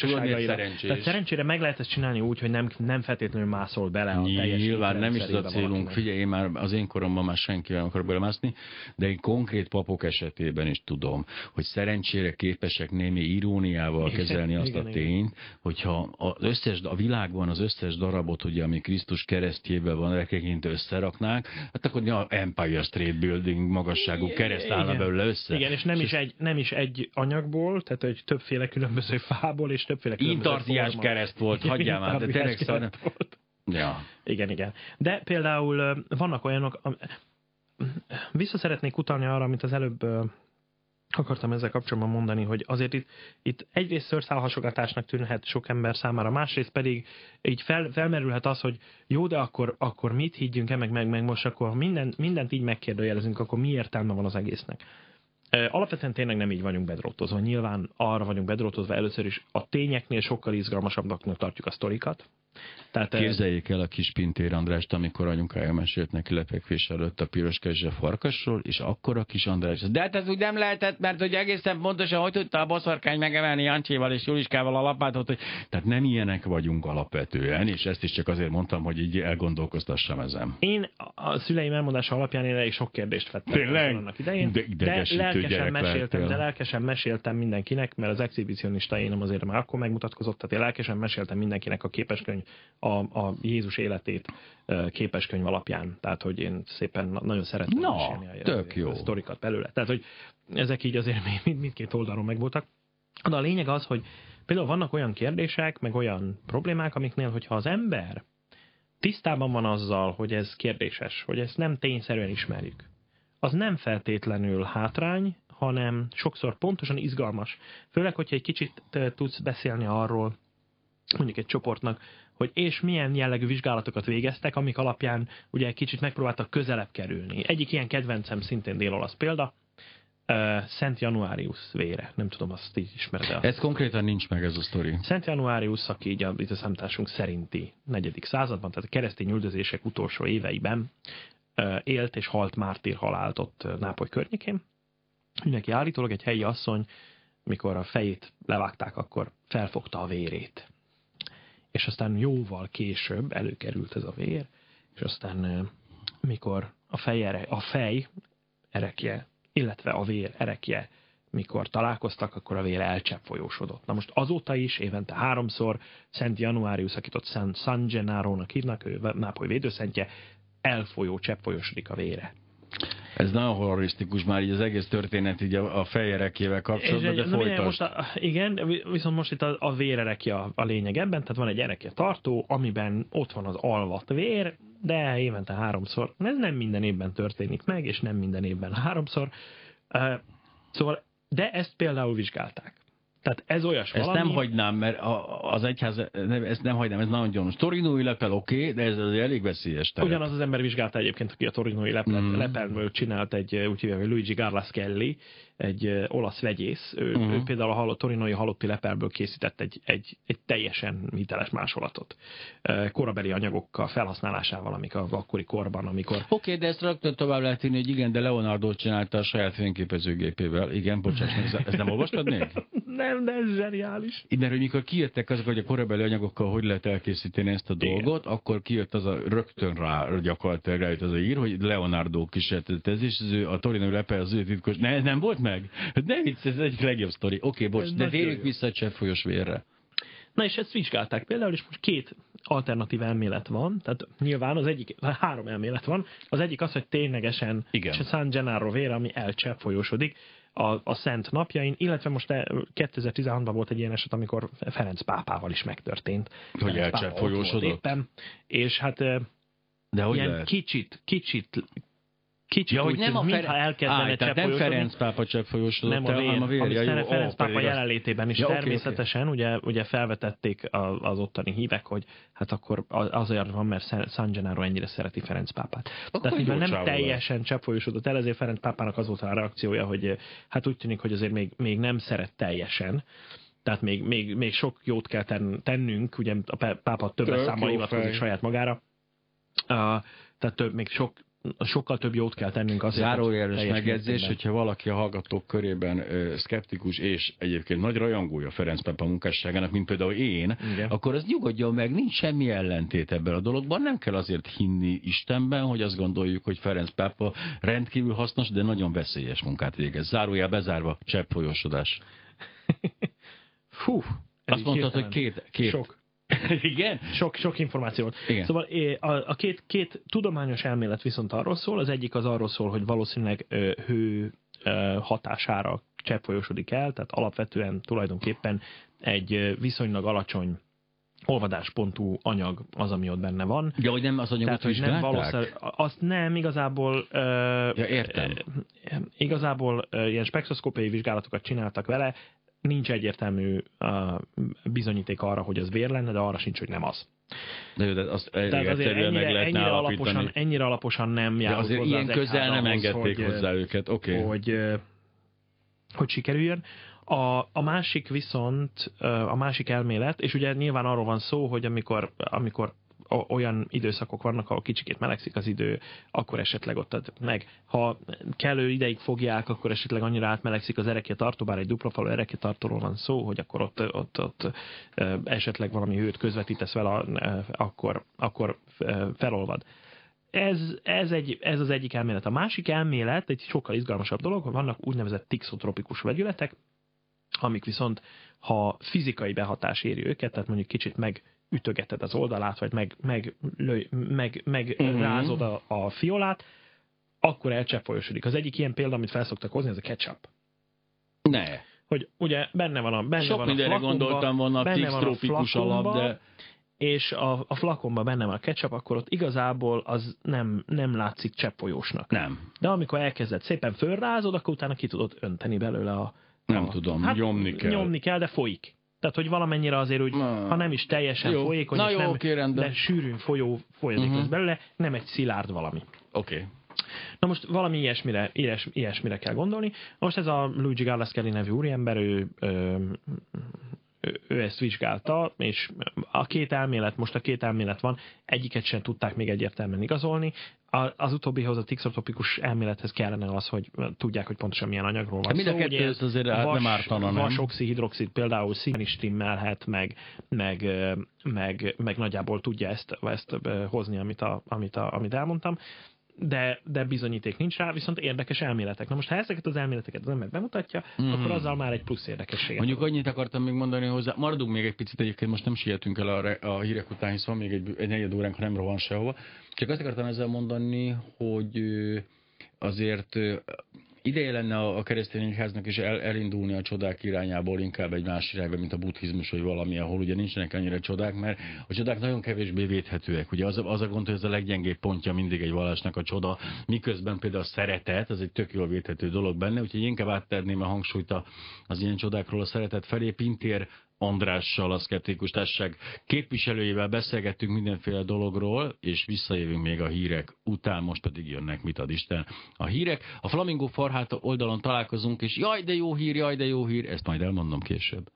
szerencsés. Tehát szerencsére meg lehet ezt csinálni úgy, hogy nem, nem feltétlenül mászol bele a teljes Nyilván nem is ez a célunk. valakinek. Figyelj, én már az én koromban már senkivel nem akarok belemászni, de én konkrét papok esetében is tudom, hogy szerencsére képesek némi iróniával kezelni azt igen, a tényt, hogyha az összes, a világban az összes darabot, ugye, ami Krisztus keresztjében van, rekeként összeraknák, hát akkor a Empire State Building magasságú kereszt állna belőle össze. Igen, és nem is, egy, nem is egy anyagból, tehát hogy többféle különböző fából és többféle különböző Intartiás forma. kereszt volt, hagyjál már, de tényleg szóval. Ja. Igen, igen. De például vannak olyanok, am- vissza szeretnék utalni arra, amit az előbb akartam ezzel kapcsolatban mondani, hogy azért itt, itt egyrészt szőrszálhasogatásnak tűnhet sok ember számára, másrészt pedig így fel, felmerülhet az, hogy jó, de akkor, akkor mit higgyünk-e, meg, meg, meg most akkor minden, mindent így megkérdőjelezünk, akkor mi értelme van az egésznek. Alapvetően tényleg nem így vagyunk bedrótozva. Nyilván arra vagyunk bedrótozva először is, a tényeknél sokkal izgalmasabbnak tartjuk a sztorikat. Tehát, Képzeljék el a kis Pintér Andrást, amikor anyukája mesélt neki lepekvés előtt a piros kezse farkasról, és akkor a kis András, de hát ez úgy nem lehetett, mert hogy egészen pontosan, hogy tudta a boszorkány megemelni Jancséval és Juliskával a lapátot, hogy... tehát nem ilyenek vagyunk alapvetően, és ezt is csak azért mondtam, hogy így elgondolkoztassam ezen. Én a szüleim elmondása alapján én elég sok kérdést vettem Tényleg? annak idején, De de, lelkesen meséltem, lehettél. de lelkesen meséltem mindenkinek, mert az exhibicionista énem azért már akkor megmutatkozott, tehát én lelkesen meséltem mindenkinek a képeskönyv, a, a Jézus életét képeskönyv alapján. Tehát, hogy én szépen na- nagyon szerettem Na, mesélni a, tök jó. a sztorikat belőle. Tehát, hogy ezek így azért mind- mindkét oldalon megvoltak. De a lényeg az, hogy például vannak olyan kérdések, meg olyan problémák, amiknél, hogyha az ember tisztában van azzal, hogy ez kérdéses, hogy ezt nem tényszerűen ismerjük, az nem feltétlenül hátrány, hanem sokszor pontosan izgalmas. Főleg, hogyha egy kicsit tudsz beszélni arról, mondjuk egy csoportnak, hogy és milyen jellegű vizsgálatokat végeztek, amik alapján ugye egy kicsit megpróbáltak közelebb kerülni. Egyik ilyen kedvencem szintén dél-olasz példa, ö, Szent Januárius vére. Nem tudom, azt így ismered el. Ez konkrétan nincs meg ez a sztori. Szent Januárius, aki így a, itt a számításunk szerinti negyedik században, tehát a keresztény üldözések utolsó éveiben élt és halt mártír halált ott Nápoly környékén. Ő Neki állítólag egy helyi asszony, mikor a fejét levágták, akkor felfogta a vérét. És aztán jóval később előkerült ez a vér, és aztán mikor a fej, ere, a fej erekje, illetve a vér erekje mikor találkoztak, akkor a vére elcsepp folyósodott. Na most azóta is évente háromszor Szent Januárius, akit ott San, San Gennaro-nak hívnak, ő Nápoly védőszentje, elfolyó, csepp folyósodik a vére. Ez nagyon horrorisztikus már így az egész történet így a, a fejerekével kapcsolatban, de folytasd. most a, igen, vi- viszont most itt a, a vérerekje a, a lényeg ebben, tehát van egy erekje tartó, amiben ott van az alvat vér, de évente háromszor. Ez nem minden évben történik meg, és nem minden évben háromszor. Szóval, de ezt például vizsgálták. Tehát ez olyas Ezt valami... nem hagynám, mert az egyház, nem, ezt nem hagynám, ez nagyon gyanús. Torinói lepel oké, okay, de ez azért elég veszélyes terep. Ugyanaz az ember vizsgálta egyébként, aki a torinói lepel, Mhm. mm. lepelből csinált egy, úgy hívják, Luigi Garlaskelli, egy olasz vegyész. Ő, Mhm. uh-huh. ő például a halott, torinói halotti lepelből készített egy, egy, egy teljesen hiteles másolatot. Korabeli anyagokkal felhasználásával, amik a akkori korban, amikor Oké, okay, de ezt rögtön tovább lehet írni, hogy igen, de Leonardo csinálta a saját fényképezőgépével. Igen, bocsáss ezt nem olvastad még? <laughs> nem, de ez zseniális. Mert hogy mikor kijöttek azok, hogy a korabeli anyagokkal hogy lehet elkészíteni ezt a dolgot, Igen. akkor kijött az a rögtön rá gyakorlatilag rájött az a ír, hogy Leonardo kísérletett ez, és az ő, a Torinoi Lepe az ő titkos. Ne, ez nem volt meg? Hát Nem vicc, ez egyik legjobb sztori. Oké, okay, bocs, Ez de jó. vissza a cseppfolyós vérre. Na és ezt vizsgálták például, és most két alternatív elmélet van, tehát nyilván az egyik, három elmélet van, az egyik az, hogy ténylegesen Igen. San Gennaro vére, ami elcsepp folyósodik a, a szent napjain, illetve most eh, 2016-ban volt egy ilyen eset, amikor Ferenc pápával is megtörtént. Hogy elcsepp folyósodott? Éppen, és hát eh, De hogy ilyen lehet? kicsit, kicsit, kicsit Ja, hogy úgy nem a Ferenc, elkezdene Á, tehát nem. Ferenc pápa cseppfolyósodott Nem a vér, hanem a vér. ami Ja, jó, Ferenc ó, pápa jelenlétében is Ja, természetesen, Ugye, ugye felvetették az ottani hívek, hogy hát akkor azért van, mert San- Gennaro ennyire szereti Ferenc pápát. Tehát jó mivel nem teljesen cseppfolyósodott el, ezért Ferenc pápának az volt a reakciója, hogy hát úgy tűnik, hogy azért még, még nem szeret teljesen. Tehát még, még, még sok jót kell ten, tennünk, ugye a pá- pápa többes számmal hivatkozik saját magára. Uh, tehát több, még sok, sokkal több jót kell tennünk azért, Zárójeles megjegyzés, hogyha valaki a hallgatók körében ö, szkeptikus és egyébként nagy rajongója Ferenc Pápa munkásságának, mint például én, Igen. akkor az nyugodjon meg, nincs semmi ellentét ebben a dologban. Nem kell azért hinni Istenben, hogy azt gondoljuk, hogy Ferenc Pápa rendkívül hasznos, de nagyon veszélyes munkát végez. Zárójel bezárva, csepp folyosodás. <laughs> Fú, Azt mondtad, hogy két, két... Sok. <laughs> Igen? Sok, sok információ volt. Igen. Szóval a, a két, két tudományos elmélet viszont arról szól, az egyik az arról szól, hogy valószínűleg ö, hő ö, hatására cseppfolyosodik el, tehát alapvetően tulajdonképpen egy ö, viszonylag alacsony olvadáspontú anyag az, ami ott benne van. Ja, hogy nem az anyagot Tehát, hogy nem valószínű, azt nem igazából... Uh, ja, értem. Uh, igazából uh, ilyen spektroszkópiai vizsgálatokat csináltak vele, nincs egyértelmű uh, bizonyíték arra, hogy ez vér lenne, de arra sincs, hogy nem az. De jó, de azt Tehát azért ennyire, meg ennyire, alaposan, ennyire alaposan nem De azért hozzá ilyen közel nem engedték hogy, hozzá őket, oké. Okay. Hogy, hogy sikerüljön. A, a másik viszont, a másik elmélet, és ugye nyilván arról van szó, hogy amikor, amikor olyan időszakok vannak, ahol kicsikét melegszik az idő, akkor esetleg ott ad meg. Ha kellő ideig fogják, akkor esetleg annyira átmelegszik az erekje tartó, bár egy dupla falu erekje tartóról van szó, hogy akkor ott, ott, ott esetleg valami hőt közvetítesz vele, akkor, akkor felolvad. Ez, ez, egy, ez az egyik elmélet. A másik elmélet egy sokkal izgalmasabb dolog, hogy vannak úgynevezett tixotropikus vegyületek, amik viszont, ha fizikai behatás éri őket, tehát mondjuk kicsit megütögeted az oldalát, vagy meg, meg, lő, meg, meg uh-huh. rázod a, a fiolát, akkor elcseppolyosodik. Az egyik ilyen példa, amit felszoktak hozni, ez a ketchup. Ne. Hogy ugye benne van a benne Sok van mindenre a flakonba, gondoltam volna a trópikus alap, de és a, a flakonban benne van a ketchup, akkor ott igazából az nem, nem látszik cseppfolyósnak. Nem. De amikor elkezded szépen fölrázod, akkor utána ki tudod önteni belőle a, nem a, tudom, hát, nyomni kell. Nyomni kell, de folyik. Tehát, hogy valamennyire azért úgy, Na. ha nem is teljesen jó. folyékony, Na jó, nem, oké, de sűrűn folyó, folyadik uh-huh. belőle, nem egy szilárd valami. Oké. Okay. Na most valami ilyesmire, ilyes, ilyesmire kell gondolni. Most ez a Luigi Galaskelly nevű úriember, ő, ő, ő ezt vizsgálta, és a két elmélet, most a két elmélet van, egyiket sem tudták még egyértelműen igazolni. Az utóbbihoz a tixotopikus elmélethez kellene az, hogy tudják, hogy pontosan milyen anyagról van Mind a kettő ez azért vas, nem ártana, nem? Vasoxihidroxid például színen is trimmelhet, meg, meg, meg, meg nagyjából tudja ezt, ezt hozni, amit, a, amit, a, amit elmondtam de, de bizonyíték nincs rá, viszont érdekes elméletek. Na most, ha ezeket az elméleteket az ember bemutatja, mm. akkor azzal már egy plusz érdekesség. Mondjuk annyit akartam még mondani hozzá, maradunk még egy picit egyébként, most nem sietünk el a, a hírek után, hisz van még egy, egy negyed óránk, ha nem rohan sehova. Csak azt akartam ezzel mondani, hogy azért ideje lenne a keresztény egyháznak is el, elindulni a csodák irányából inkább egy más irányba, mint a buddhizmus, vagy valami, ahol ugye nincsenek annyira csodák, mert a csodák nagyon kevésbé védhetőek. Ugye az, az a gond, hogy ez a leggyengébb pontja mindig egy vallásnak a csoda, miközben például a szeretet, az egy tök jól védhető dolog benne, úgyhogy inkább átterném a hangsúlyt az ilyen csodákról a szeretet felé. Pintér Andrással, a Szkeptikus Társaság képviselőjével beszélgettünk mindenféle dologról, és visszajövünk még a hírek után, most pedig jönnek, mit ad Isten. A hírek, a Flamingo Farhát oldalon találkozunk, és jaj, de jó hír, jaj, de jó hír, ezt majd elmondom később.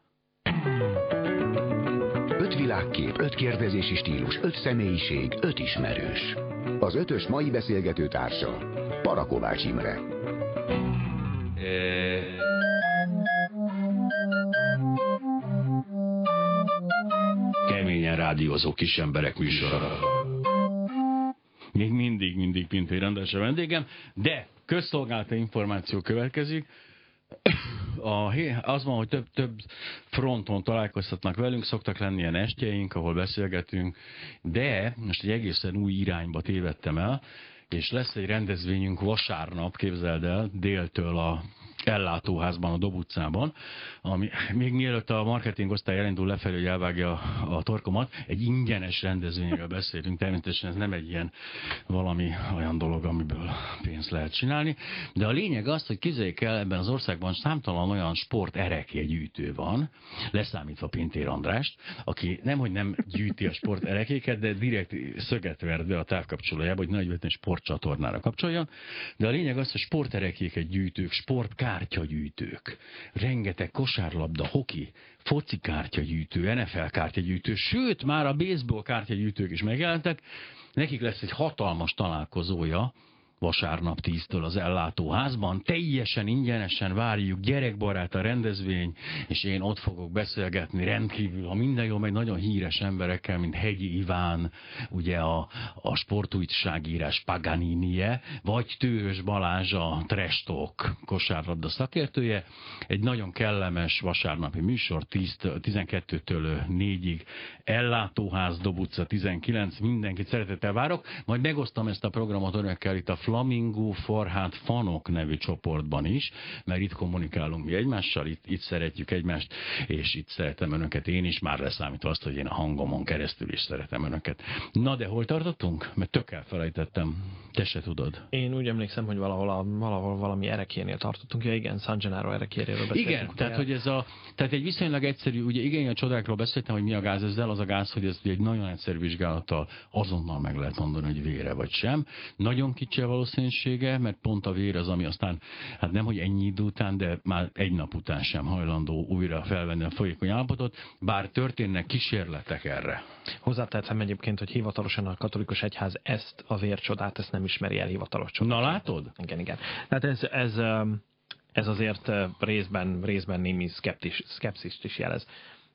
Öt világkép, öt kérdezési stílus, öt személyiség, öt ismerős. Az ötös mai beszélgető társa, Parakovács Imre. Rádiózó kis emberek műsora. Még mindig, mindig Pintér rendes a vendégem, de közszolgálati információ következik. A, az van, hogy több, több fronton találkoztatnak velünk, szoktak lenni ilyen estjeink, ahol beszélgetünk, de most egy egészen új irányba tévedtem el, és lesz egy rendezvényünk vasárnap, képzeld el, déltől a ellátóházban, a Dob utcában, ami <laughs> még mielőtt a marketing osztály elindul lefelé, hogy elvágja a, a torkomat, egy ingyenes rendezvényről beszélünk, természetesen ez nem egy ilyen valami olyan dolog, amiből pénzt lehet csinálni, de a lényeg az, hogy képzeljék el, ebben az országban számtalan olyan sport gyűjtő van, leszámítva Pintér Andrást, aki nemhogy nem gyűjti a sport erekéket, de direkt szöget verd be a távkapcsolójába, hogy nagy sportcsatornára kapcsoljon, de a lényeg az, hogy sporterekéket gyűjtők, sportkár kártyagyűjtők, rengeteg kosárlabda, hoki, foci kártyagyűjtő, NFL kártyagyűjtő, sőt, már a baseball kártyagyűjtők is megjelentek, nekik lesz egy hatalmas találkozója, vasárnap 10-től az ellátóházban. Teljesen ingyenesen várjuk, gyerekbarát a rendezvény, és én ott fogok beszélgetni rendkívül, ha minden jó, meg nagyon híres emberekkel, mint Hegyi Iván, ugye a, a sportújságírás Paganinie, vagy Tős Balázs a Trestok kosárlabda szakértője. Egy nagyon kellemes vasárnapi műsor, 10 12-től 4-ig ellátóház, Dobuca 19, mindenkit szeretettel várok, majd megosztam ezt a programot önökkel itt a Flo Flamingo Farhát Fanok nevű csoportban is, mert itt kommunikálunk mi egymással, itt, itt szeretjük egymást, és itt szeretem önöket én is, már leszámítva azt, hogy én a hangomon keresztül is szeretem önöket. Na de hol tartottunk? Mert tök elfelejtettem. Te se tudod. Én úgy emlékszem, hogy valahol, a, valahol valami erekénél tartottunk. Ja igen, San Gennaro erekéréről beszéltünk. Igen, tehát, hogy ez a, tehát egy viszonylag egyszerű, ugye igen, a csodákról beszéltem, hogy mi a gáz ezzel, az a gáz, hogy ez egy nagyon egyszerű vizsgálattal azonnal meg lehet mondani, hogy vére vagy sem. Nagyon kicsi a valószínűsége, mert pont a vér az, ami aztán, hát nem, hogy ennyi idő után, de már egy nap után sem hajlandó újra felvenni a folyékony állapotot, bár történnek kísérletek erre. Hozzáteszem egyébként, hogy hivatalosan a katolikus egyház ezt a vércsodát, ezt nem ismeri el hivatalos csodát. Na látod? Igen, igen. Tehát ez, ez, ez azért részben, részben némi szkeptis, szkepszist is jelez.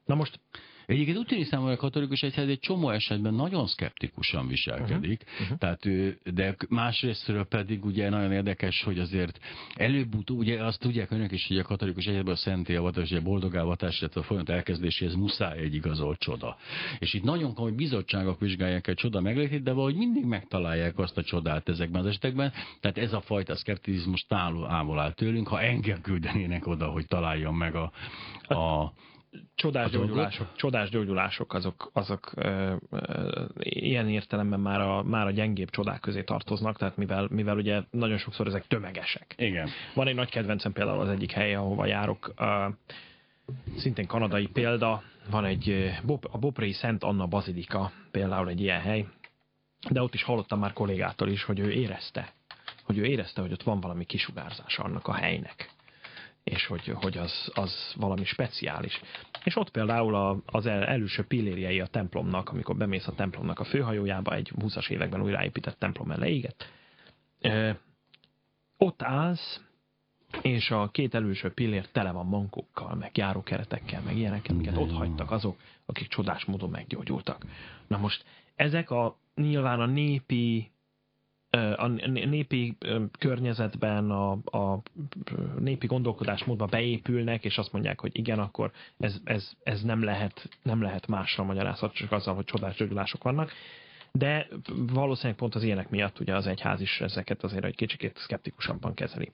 Na most Egyébként úgy tűnik számomra a katolikus egyház egy csomó esetben nagyon szkeptikusan viselkedik, uh-huh. Uh-huh. tehát de másrésztről pedig ugye nagyon érdekes, hogy azért előbb-utóbb, ugye azt tudják önök is, hogy a katolikus egyházban a szenté avatás, a boldogávatás, illetve a folyamat elkezdéséhez muszáj egy igazolt csoda. És itt nagyon komoly bizottságok vizsgálják egy csoda meglétét, de valahogy mindig megtalálják azt a csodát ezekben az esetekben. Tehát ez a fajta szkepticizmus távol áll tőlünk, ha engem küldenének oda, hogy találjam meg a, a csodás gyógyulások, csodás gyógyulások azok, azok ö, ö, ilyen értelemben már a, már a gyengébb csodák közé tartoznak, tehát mivel, mivel ugye nagyon sokszor ezek tömegesek. Igen. Van egy nagy kedvencem például az egyik hely, ahova járok, ö, szintén kanadai példa, van egy a Bopré Szent Anna Bazilika például egy ilyen hely, de ott is hallottam már kollégától is, hogy ő érezte, hogy ő érezte, hogy ott van valami kisugárzás annak a helynek és hogy, hogy az, az valami speciális. És ott például a, az el, előső pillérjei a templomnak, amikor bemész a templomnak a főhajójába, egy 20-as években újraépített templom leégett, ott állsz, és a két előső pillér tele van mankokkal, meg járókeretekkel, meg ilyeneket, amiket ott hagytak azok, akik csodás módon meggyógyultak. Na most ezek a nyilván a népi a népi környezetben, a, a népi gondolkodásmódba beépülnek, és azt mondják, hogy igen, akkor ez, ez, ez nem, lehet, nem lehet másra magyarázat, csak azzal, hogy csodás vannak de valószínűleg pont az ilyenek miatt ugye az egyház is ezeket azért egy kicsikét szkeptikusabban kezeli.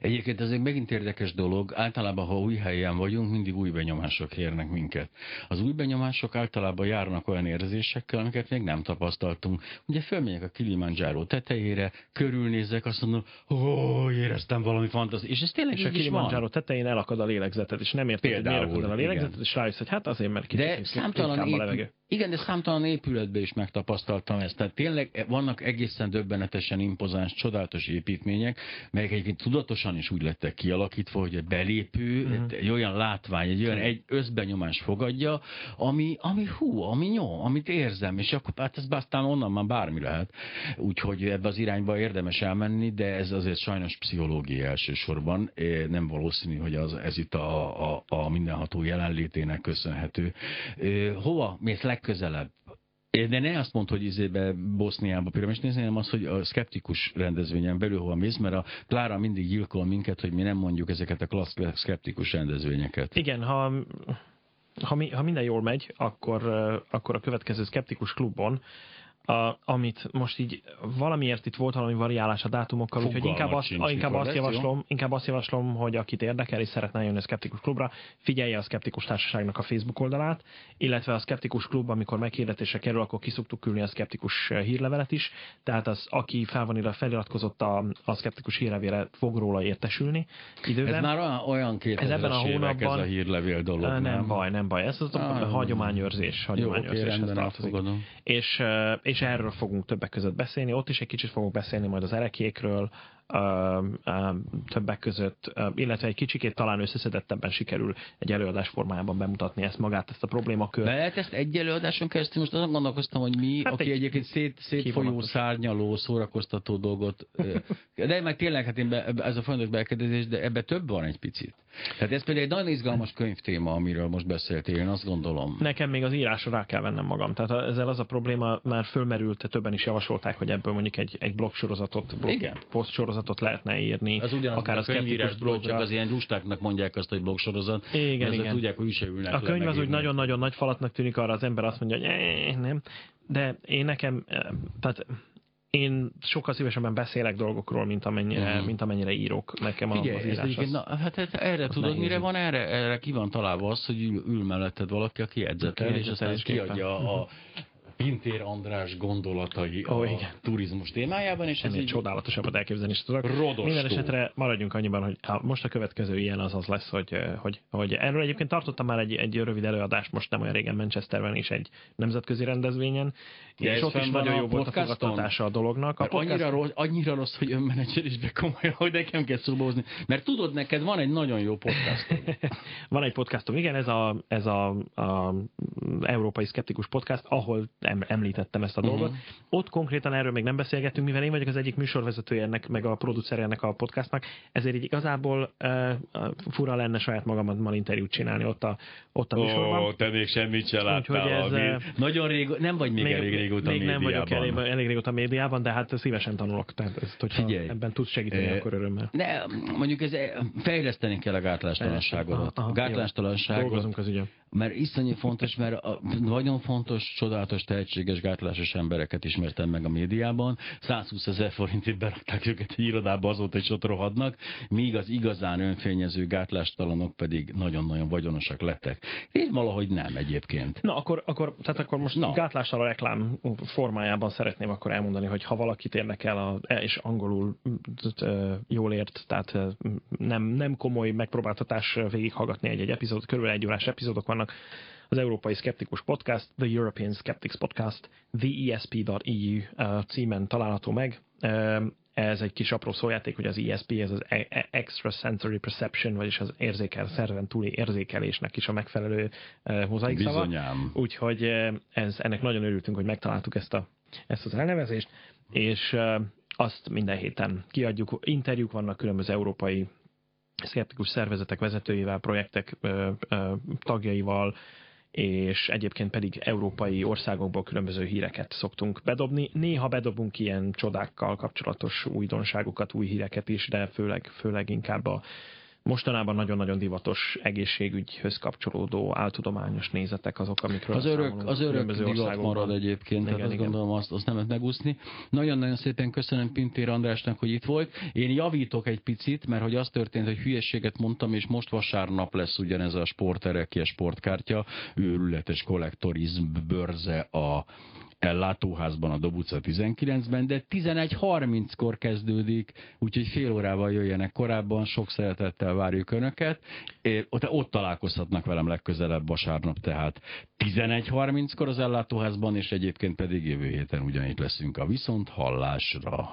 Egyébként ez egy megint érdekes dolog. Általában, ha új helyen vagyunk, mindig új benyomások érnek minket. Az új benyomások általában járnak olyan érzésekkel, amiket még nem tapasztaltunk. Ugye fölmegyek a Kilimanjaro tetejére, körülnézek, azt mondom, ó, éreztem valami fantasztikus. És ez tényleg és a Kilimanjaro tetején elakad a lélegzeted, és nem érted, hogy miért akad a lélegzeted, és rájössz, hogy hát azért, mert kicsit de számtalan ép... Igen, de számtalan épületben is megtapasztaltam ezt. Tehát tényleg vannak egészen döbbenetesen impozáns, csodálatos építmények, melyek egyébként tudatosan is úgy lettek kialakítva, hogy a belépő uh-huh. egy olyan látvány, egy olyan egy összbenyomás fogadja, ami, ami hú, ami nyom, amit érzem, és akkor hát ez aztán onnan már bármi lehet. Úgyhogy ebbe az irányba érdemes elmenni, de ez azért sajnos pszichológia elsősorban. Nem valószínű, hogy az, ez itt a, a, a mindenható jelenlétének köszönhető. Hova mész leg legközelebb. De ne azt mondd, hogy izébe Boszniába piramis nézni, hanem az, hogy a szkeptikus rendezvényen belül hova mész, mert a Klára mindig gyilkol minket, hogy mi nem mondjuk ezeket a klassz szkeptikus rendezvényeket. Igen, ha, ha, mi, ha minden jól megy, akkor, akkor a következő szkeptikus klubon a, amit most így valamiért itt volt valami variálás a dátumokkal, úgyhogy inkább, azt, inkább, azt javaslom, inkább azt javaslom, hogy akit érdekel és szeretne jönni a Skeptikus Klubra, figyelje a Skeptikus Társaságnak a Facebook oldalát, illetve a Skeptikus Klub, amikor meghirdetésre kerül, akkor kiszoktuk külni a Skeptikus hírlevelet is, tehát az, aki fel van ide feliratkozott a, a Skeptikus hírlevére, fog róla értesülni időben. Ez már olyan, olyan ez ebben a hónapban, ez a hírlevél dolog, nem? Nem baj, nem baj, ez az a ah, hagyományőrzés, hagyományőrzéshez Jó, tartozik. És, és erről fogunk többek között beszélni. Ott is egy kicsit fogunk beszélni majd az erekékről, többek között, illetve egy kicsikét talán összeszedettebben sikerül egy előadás formájában bemutatni ezt magát, ezt a problémakört. Lehet ezt egy előadáson keresztül? Most azon gondolkoztam, hogy mi, hát aki egy egyébként szét, szétfolyó, szárnyaló, szórakoztató dolgot, de meg tényleg, hát én be, ez a folyamatos belkedezés, de ebbe több van egy picit. Tehát ez például egy nagyon izgalmas könyvtéma, amiről most beszéltél, én azt gondolom. Nekem még az írásra rá kell vennem magam. Tehát ezzel az a probléma már fölmerült, többen is javasolták, hogy ebből mondjuk egy, egy blog sorozatot, blog, Igen. post sorozatot lehetne írni. Az ugyanaz, akár a könyvírás blog, csak az ilyen lustáknak mondják azt, hogy blog sorozat. Igen, igen. tudják, hogy se ülnek A könyv az úgy nagyon-nagyon nagy falatnak tűnik, arra az ember azt mondja, hogy nem. De én nekem, tehát én sokkal szívesebben beszélek dolgokról, mint amennyire, Mhm. mint amennyire írok nekem a, Figyelj, az ez írás. egyébként, az- na, hát, hát erre tudod, nehéz mire van erre? Erre ki van találva az, hogy ül, ül melletted valaki, aki edzetel, és aztán Jegyzetelésképpen. kiadja a Pintér András gondolatai Ó, a igen. turizmus témájában, és ez ennél így csodálatosabbat elképzelni is tudok. Rodostó. Minden esetre maradjunk annyiban, hogy a, most a következő ilyen az az lesz, hogy, hogy, hogy erről egyébként tartottam már egy, egy rövid előadást, most nem olyan régen Manchesterben is egy nemzetközi rendezvényen, Ja, és ez ott is nagyon a jó volt a fogadtatása a dolognak. A Mert annyira, podcast- rossz, annyira rossz, hogy önmenedzselésbe komolyan, hogy nekem kell szóba hozni. Mert tudod, neked van egy nagyon jó podcastod. <laughs> Van egy podcastom, igen, ez a, ez a, a Európai Skeptikus Podcast, ahol említettem ezt a dolgot. Mhm. Ott konkrétan erről még nem beszélgettünk, mivel én vagyok az egyik műsorvezetője ennek, meg a producer ennek a podcastnak, ezért így igazából uh, fura lenne saját magammal interjút csinálni ott a, ott a műsorban. te még semmit se láttál. ez, ami- eh, Nagyon rég, nem vagy még, elég régóta még nem vagyok médiában. elég, elég régóta médiában, de hát szívesen tanulok. Tehát ezt, hogyha Figyelj. ebben tudsz segíteni, Eh, akkor örömmel. Ne, mondjuk ez, fejleszteni kell a gátlástalanságot, Dolgozunk az ügyön. mert iszonyú fontos, mert a, nagyon fontos, csodálatos, tehetséges gátlásos embereket ismertem meg a médiában. 120 ezer forintért berakták őket egy irodába, azóta is ott rohadnak, míg az igazán önfényező gátlástalanok pedig nagyon-nagyon vagyonosak lettek. Én valahogy nem egyébként. Na, akkor, akkor, tehát akkor most Na. Gátlással a reklám formájában szeretném akkor elmondani, hogy ha valakit érdekel, a, és angolul jól ért, tehát ö, nem, nem komoly megpróbáltatás végighallgatni egy-egy epizód, körülbelül egy órás epizódok vannak, az Európai Skeptikus Podcast, The European Skeptics Podcast, theesp.eu ö, címen található meg. Ez egy kis apró szójáték, hogy az ESP, ez az E- E- Extra Sensory Perception, vagyis az érzékel, szerven túli érzékelésnek is a megfelelő ö, mozaik szava. Bizonyám. Úgyhogy ez, ennek nagyon örültünk, hogy megtaláltuk ezt, a, ezt az elnevezést, és azt minden héten kiadjuk. Interjúk vannak különböző európai szkeptikus szervezetek vezetőivel, projektek ö, ö, tagjaival, és egyébként pedig európai országokból különböző híreket szoktunk bedobni. Néha bedobunk ilyen csodákkal kapcsolatos újdonságokat, új híreket is, de főleg, főleg inkább a mostanában nagyon-nagyon divatos egészségügyhöz kapcsolódó áltudományos nézetek azok, amikről Az örök, az örök divat marad egyébként, tehát Igen, azt igen. gondolom, azt, azt nem lehet megúszni. Nagyon-nagyon szépen köszönöm Pintér Andrásnak, hogy itt volt. Én javítok egy picit, mert hogy az történt, hogy hülyeséget mondtam, és most vasárnap lesz ugyanez a sporterekie sportkártya, őrületes kollektorizm bőrze a látóházban a Dobuca 19-ben, de 11.30-kor kezdődik, úgyhogy fél órával jöjjenek korábban, sok szeretettel várjuk Önöket. Ott, ott találkozhatnak velem legközelebb vasárnap, tehát 11.30-kor az ellátóházban, és egyébként pedig jövő héten ugyanitt leszünk a viszont hallásra.